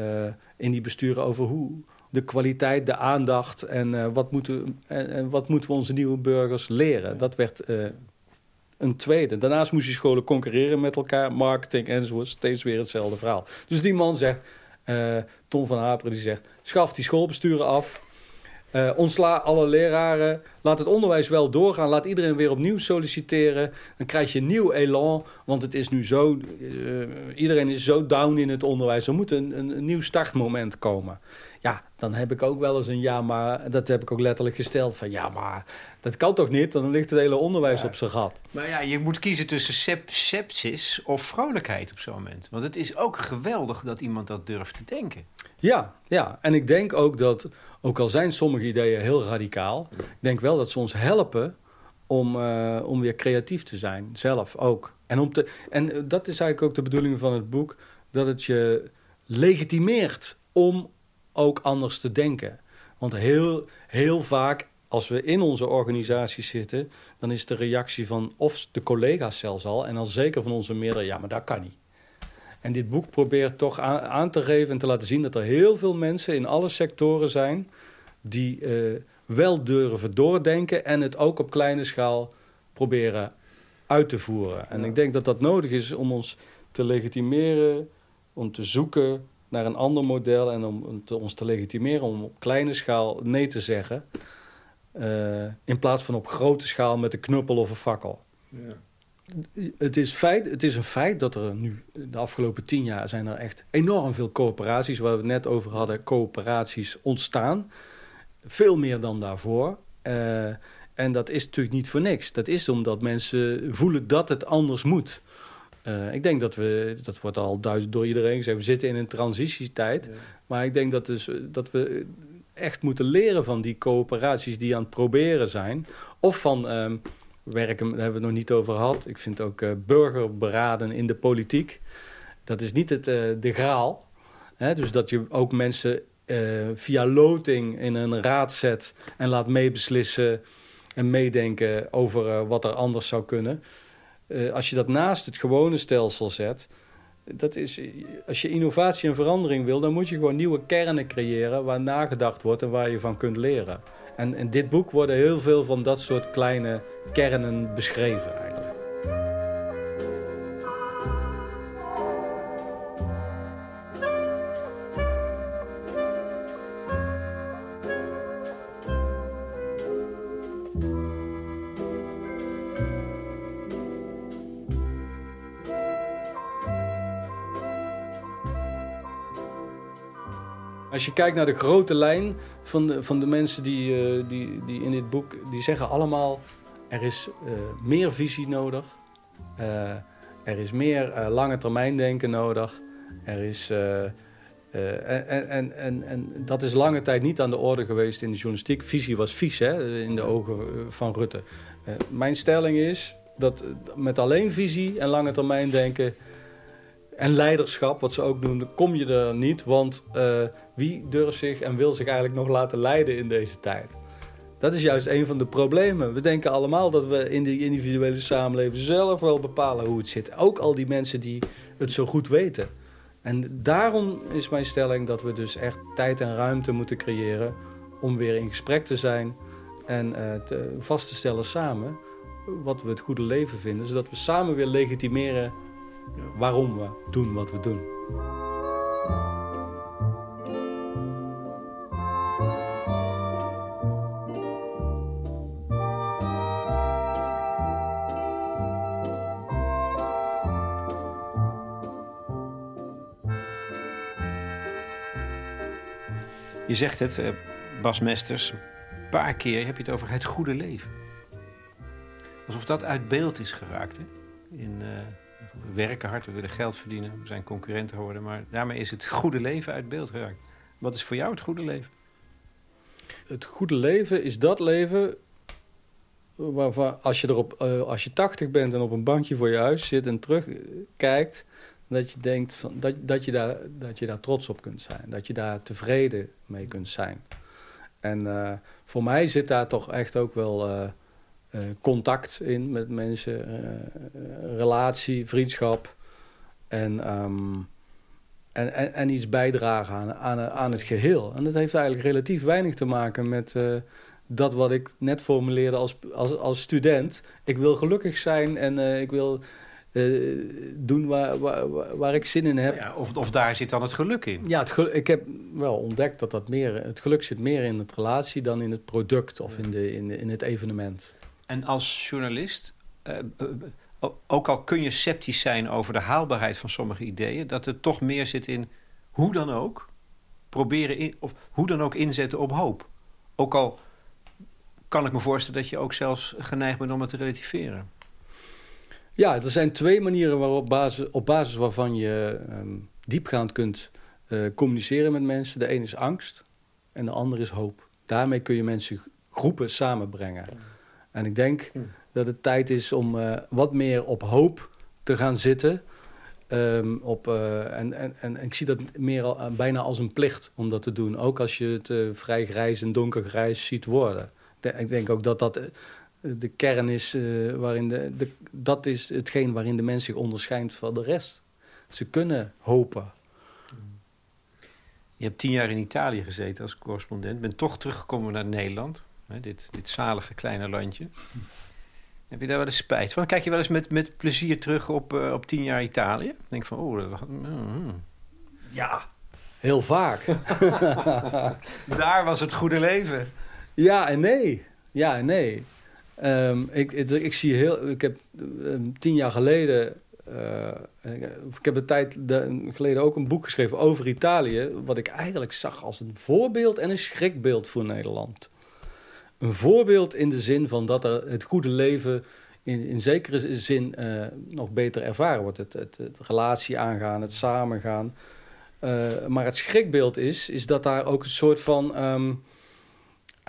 in die besturen over hoe de kwaliteit, de aandacht en, uh, wat, moeten, en, wat moeten we onze nieuwe burgers leren. Dat werd een tweede. Daarnaast moest je scholen concurreren met elkaar, marketing enzovoort. Steeds weer hetzelfde verhaal. Dus die man zegt, uh, Tom van Haperen, die zegt... schaf die schoolbesturen af, uh, ontsla alle leraren, laat het onderwijs wel doorgaan... laat iedereen weer opnieuw solliciteren. Dan krijg je nieuw elan, want het is nu zo... Uh, iedereen is zo down in het onderwijs. Er moet een, een nieuw startmoment komen. Ja, dan heb ik ook wel eens een ja, maar... dat heb ik ook letterlijk gesteld van... ja, maar dat kan toch niet? Dan ligt het hele onderwijs ja. op zijn gat. Maar ja, je moet kiezen tussen sep sepsis of vrolijkheid op zo'n moment. Want het is ook geweldig dat iemand dat durft te denken. Ja, ja. En ik denk ook dat, ook al zijn sommige ideeën heel radicaal... ik denk wel dat ze ons helpen om, uh, om weer creatief te zijn, zelf ook. En, om te, en dat is eigenlijk ook de bedoeling van het boek... dat het je legitimeert om ook anders te denken. Want heel, heel vaak als we in onze organisatie zitten, dan is de reactie van of de collega's zelfs al, en dan zeker van onze meerdere, ja, maar dat kan niet. En dit boek probeert toch aan, te geven en te laten zien dat er heel veel mensen in alle sectoren zijn die uh, wel durven doordenken en het ook op kleine schaal proberen uit te voeren. En ik denk dat dat nodig is om ons te legitimeren, om te zoeken naar een ander model en om te, ons te legitimeren om op kleine schaal nee te zeggen. Uh, in plaats van op grote schaal met een knuppel of een fakkel. Ja. Het, is feit, het is een feit dat er nu de afgelopen tien jaar zijn er echt enorm veel coöperaties, waar we het net over hadden, coöperaties ontstaan. Veel meer dan daarvoor. Uh, en dat is natuurlijk niet voor niks. Dat is omdat mensen voelen dat het anders moet. Uh, ik denk dat we, dat wordt al duidelijk door iedereen gezegd, we zitten in een transitietijd. Ja. Maar ik denk dat, dus, dat we echt moeten leren van die coöperaties die aan het proberen zijn. Of van um, werken, daar hebben we het nog niet over gehad. Ik vind ook uh, burgerberaden in de politiek. Dat is niet het, uh, de graal. Hè? Dus dat je ook mensen via loting in een raad zet en laat meebeslissen en meedenken over wat er anders zou kunnen. Als je dat naast het gewone stelsel zet, dat is, als je innovatie en verandering wil, dan moet je gewoon nieuwe kernen creëren waar nagedacht wordt en waar je van kunt leren. En in dit boek worden heel veel van dat soort kleine kernen beschreven eigenlijk. Als je kijkt naar de grote lijn van de, van de mensen die, uh, die, die in dit boek... die zeggen allemaal, er is uh, meer visie nodig. Uh, er is meer lange termijn denken nodig. Er is... en, en, en, en dat is lange tijd niet aan de orde geweest in de journalistiek. Visie was vies hè, in de ogen van Rutte. mijn stelling is dat met alleen visie en lange termijn denken en leiderschap, wat ze ook doen, kom je er niet. Want uh, wie durft zich en wil zich eigenlijk nog laten leiden in deze tijd? Dat is juist een van de problemen. We denken allemaal dat we in die individuele samenleving zelf wel bepalen hoe het zit. Ook al die mensen die het zo goed weten. En daarom is mijn stelling dat we dus echt tijd en ruimte moeten creëren om weer in gesprek te zijn en te, vast te stellen samen wat we het goede leven vinden, zodat we samen weer legitimeren waarom we doen wat we doen. Je zegt het, eh, Bas Mesters, een paar keer heb je het over het goede leven. Alsof dat uit beeld is geraakt hè? in, uh, we werken hard, we willen geld verdienen, we zijn concurrenten geworden, maar daarmee is het goede leven uit beeld geraakt. Wat is voor jou het goede leven? Het goede leven is dat leven waarvan als je, erop, uh, als je 80 bent en op een bankje voor je huis zit en terugkijkt, dat je denkt van, dat, dat, je daar, dat je daar trots op kunt zijn. Dat je daar tevreden mee kunt zijn. En uh, voor mij zit daar toch echt ook wel contact in met mensen, relatie, vriendschap. En, um, en, en, en, iets bijdragen aan, aan, aan het geheel. En dat heeft eigenlijk relatief weinig te maken met dat wat ik net formuleerde als, als, als student. Ik wil gelukkig zijn en ik wil doen waar, waar, waar, ik zin in heb. Ja, of, of daar zit dan het geluk in? Ja, het geluk, ik heb wel ontdekt dat dat meer, het geluk zit meer in het relatie dan in het product of in, de, in, de, in het evenement. En als journalist, uh, ook al kun je sceptisch zijn over de haalbaarheid van sommige ideeën, dat er toch meer zit in hoe dan ook proberen of hoe dan ook inzetten op hoop. Ook al kan ik me voorstellen dat je ook zelfs geneigd bent om het te relativeren. Ja, er zijn twee manieren waarop basis, op basis waarvan je um, diepgaand kunt uh, communiceren met mensen. De een is angst en de ander is hoop. Daarmee kun je mensen groepen samenbrengen. En ik denk dat het tijd is om uh, wat meer op hoop te gaan zitten. Um, op, uh, en, en, en ik zie dat meer al, bijna als een plicht om dat te doen. Ook als je het vrij grijs en donkergrijs ziet worden ik denk ook dat dat eh, de kern is uh, waarin de, de, dat is hetgeen waarin de mens zich onderscheidt van de rest. Ze kunnen hopen. Je hebt tien jaar in Italië gezeten als correspondent. Bent toch teruggekomen naar Nederland. Hè, dit, dit zalige kleine landje. Heb je daar wel eens spijt van? Kijk je wel eens met, met plezier terug op, uh, op tien jaar Italië? Denk van, oh, dat, mm, ja, heel vaak. daar was het goede leven. Ja en nee. Ja en nee. Um, ik, ik, ik, zie heel. Ik heb um, tien jaar geleden. Uh, ik heb een tijd de, geleden ook een boek geschreven over Italië. Wat ik eigenlijk zag als een voorbeeld en een schrikbeeld voor Nederland. Een voorbeeld in de zin van dat er het goede leven in, in zekere zin uh, nog beter ervaren wordt. Het, het, relatie aangaan, het samengaan. Uh, maar het schrikbeeld is, is dat daar ook een soort van. Uh,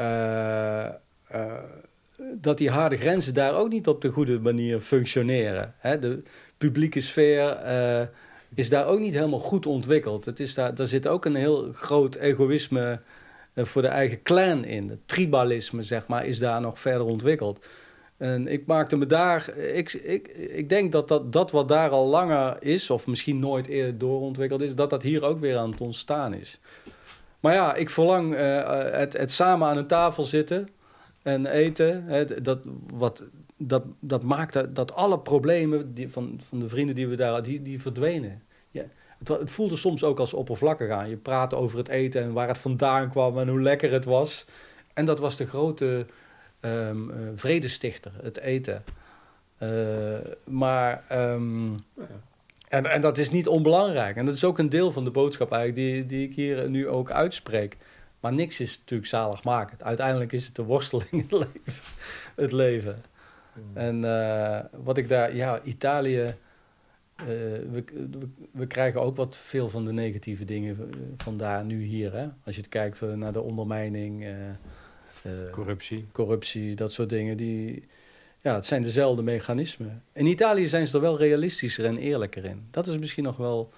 uh, dat die harde grenzen daar ook niet op de goede manier functioneren. Hè? De publieke sfeer is daar ook niet helemaal goed ontwikkeld. Het is daar, daar zit ook een heel groot egoïsme voor de eigen clan in. Het tribalisme, zeg maar, is daar nog verder ontwikkeld. En ik maakte me daar. Ik, ik, ik denk dat, dat dat wat daar al langer is, of misschien nooit eerder doorontwikkeld is, dat dat hier ook weer aan het ontstaan is. Maar ja, ik verlang uh, het, het samen aan een tafel zitten en eten. Dat, wat, dat, dat maakte dat alle problemen die, van, van de vrienden die we daar hadden, die, die verdwenen. Het, het, voelde soms ook als oppervlakkig aan. Je praatte over het eten en waar het vandaan kwam en hoe lekker het was. En dat was de grote um, uh, vredestichter, het eten. Uh, maar um, ja. En, en dat is niet onbelangrijk. En dat is ook een deel van de boodschap eigenlijk die, die ik hier nu ook uitspreek. Maar niks is natuurlijk zaligmakend. Uiteindelijk is het de worsteling het leven. Het leven. Hmm. En uh, wat ik daar... Ja, Italië... Uh, we, we, we, krijgen ook wat veel van de negatieve dingen vandaar nu hier. Hè? Als je kijkt naar de ondermijning... Corruptie. Corruptie, dat soort dingen. Die, ja, het zijn dezelfde mechanismen. In Italië zijn ze er wel realistischer en eerlijker in. Dat is misschien nog wel.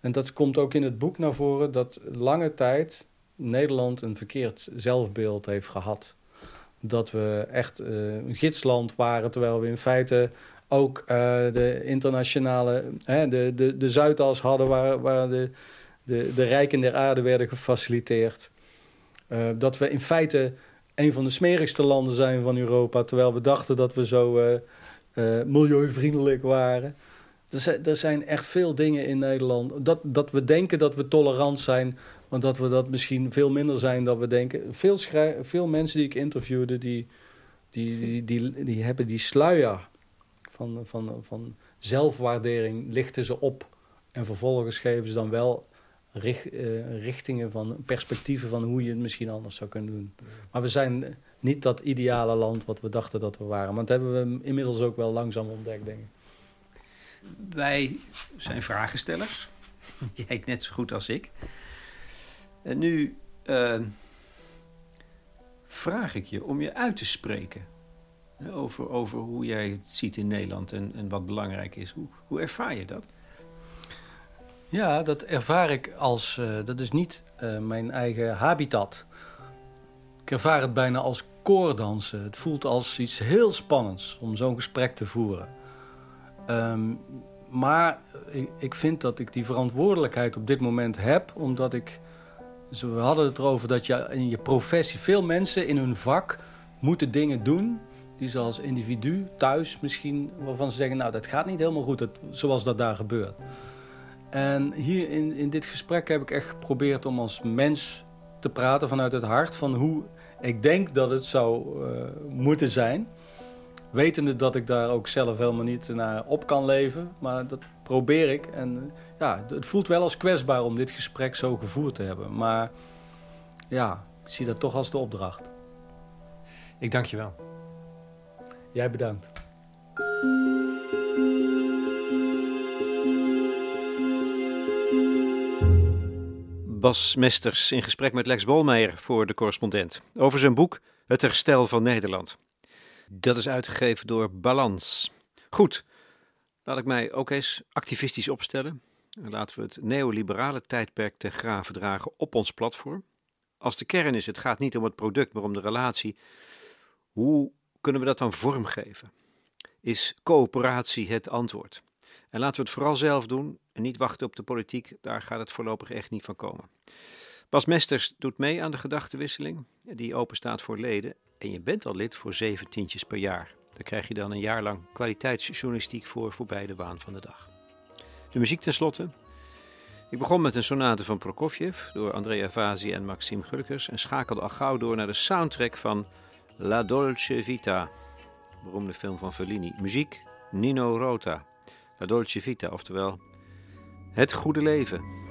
En dat komt ook in het boek naar voren dat lange tijd Nederland een verkeerd zelfbeeld heeft gehad. Dat we echt uh, een gidsland waren, terwijl we in feite ook uh, de internationale, hè, de, de, de Zuidas hadden, waar, waar de, de, de rijken der aarde werden gefaciliteerd. Uh, dat we in feite een van de smerigste landen zijn van Europa, terwijl we dachten dat we zo uh, milieuvriendelijk waren. Er zijn, echt veel dingen in Nederland. Dat, dat we denken dat we tolerant zijn, want dat we dat misschien veel minder zijn dan we denken. Veel, veel mensen die ik interviewde, die, die, die, die hebben die sluier van, van, van zelfwaardering, lichten ze op. En vervolgens geven ze dan wel richt, uh, richtingen van perspectieven van hoe je het misschien anders zou kunnen doen. Maar we zijn niet dat ideale land wat we dachten dat we waren. Want dat hebben we inmiddels ook wel langzaam ontdekt, denk ik. Wij zijn vragenstellers. Jij net zo goed als ik. En nu uh, vraag ik je om je uit te spreken. Over, over hoe jij het ziet in Nederland en, en wat belangrijk is. Hoe, hoe ervaar je dat? Ja, dat ervaar ik als. Uh, dat is niet uh, mijn eigen habitat. Ik ervaar het bijna als koordansen. Het voelt als iets heel spannends om zo'n gesprek te voeren. Um, maar ik, ik, vind dat ik die verantwoordelijkheid op dit moment heb, omdat ik. we hadden het erover dat je in je professie, veel mensen in hun vak moeten dingen doen die ze als individu thuis misschien, waarvan ze zeggen, nou dat gaat niet helemaal goed, zoals dat daar gebeurt. En hier in, in dit gesprek heb ik echt geprobeerd om als mens te praten vanuit het hart van hoe ik denk dat het zou uh, moeten zijn. Wetende dat ik daar ook zelf helemaal niet naar op kan leven. Maar dat probeer ik. En ja, het voelt wel als kwetsbaar om dit gesprek zo gevoerd te hebben. Maar ja, ik zie dat toch als de opdracht. Ik dank je wel. Jij bedankt. Bas Mesters in gesprek met Lex Bolmeijer voor de correspondent over zijn boek Het herstel van Nederland. Dat is uitgegeven door Balans. Goed, laat ik mij ook eens activistisch opstellen. Laten we het neoliberale tijdperk te graven dragen op ons platform. Als de kern is, het gaat niet om het product, maar om de relatie. Hoe kunnen we dat dan vormgeven? Is coöperatie het antwoord? En laten we het vooral zelf doen en niet wachten op de politiek, daar gaat het voorlopig echt niet van komen. Bas Mesters doet mee aan de gedachtenwisseling, die open staat voor leden. En je bent al lid voor zeven tientjes per jaar. Daar krijg je dan een jaar lang kwaliteitsjournalistiek voor voorbij de waan van de dag. De muziek tenslotte. Ik begon met een sonate van Prokofjev door Andrea Vasi en Maxime Gulkers en schakelde al gauw door naar de soundtrack van La Dolce Vita, beroemde film van Fellini. Muziek Nino Rota. La Dolce Vita, oftewel Het Goede Leven.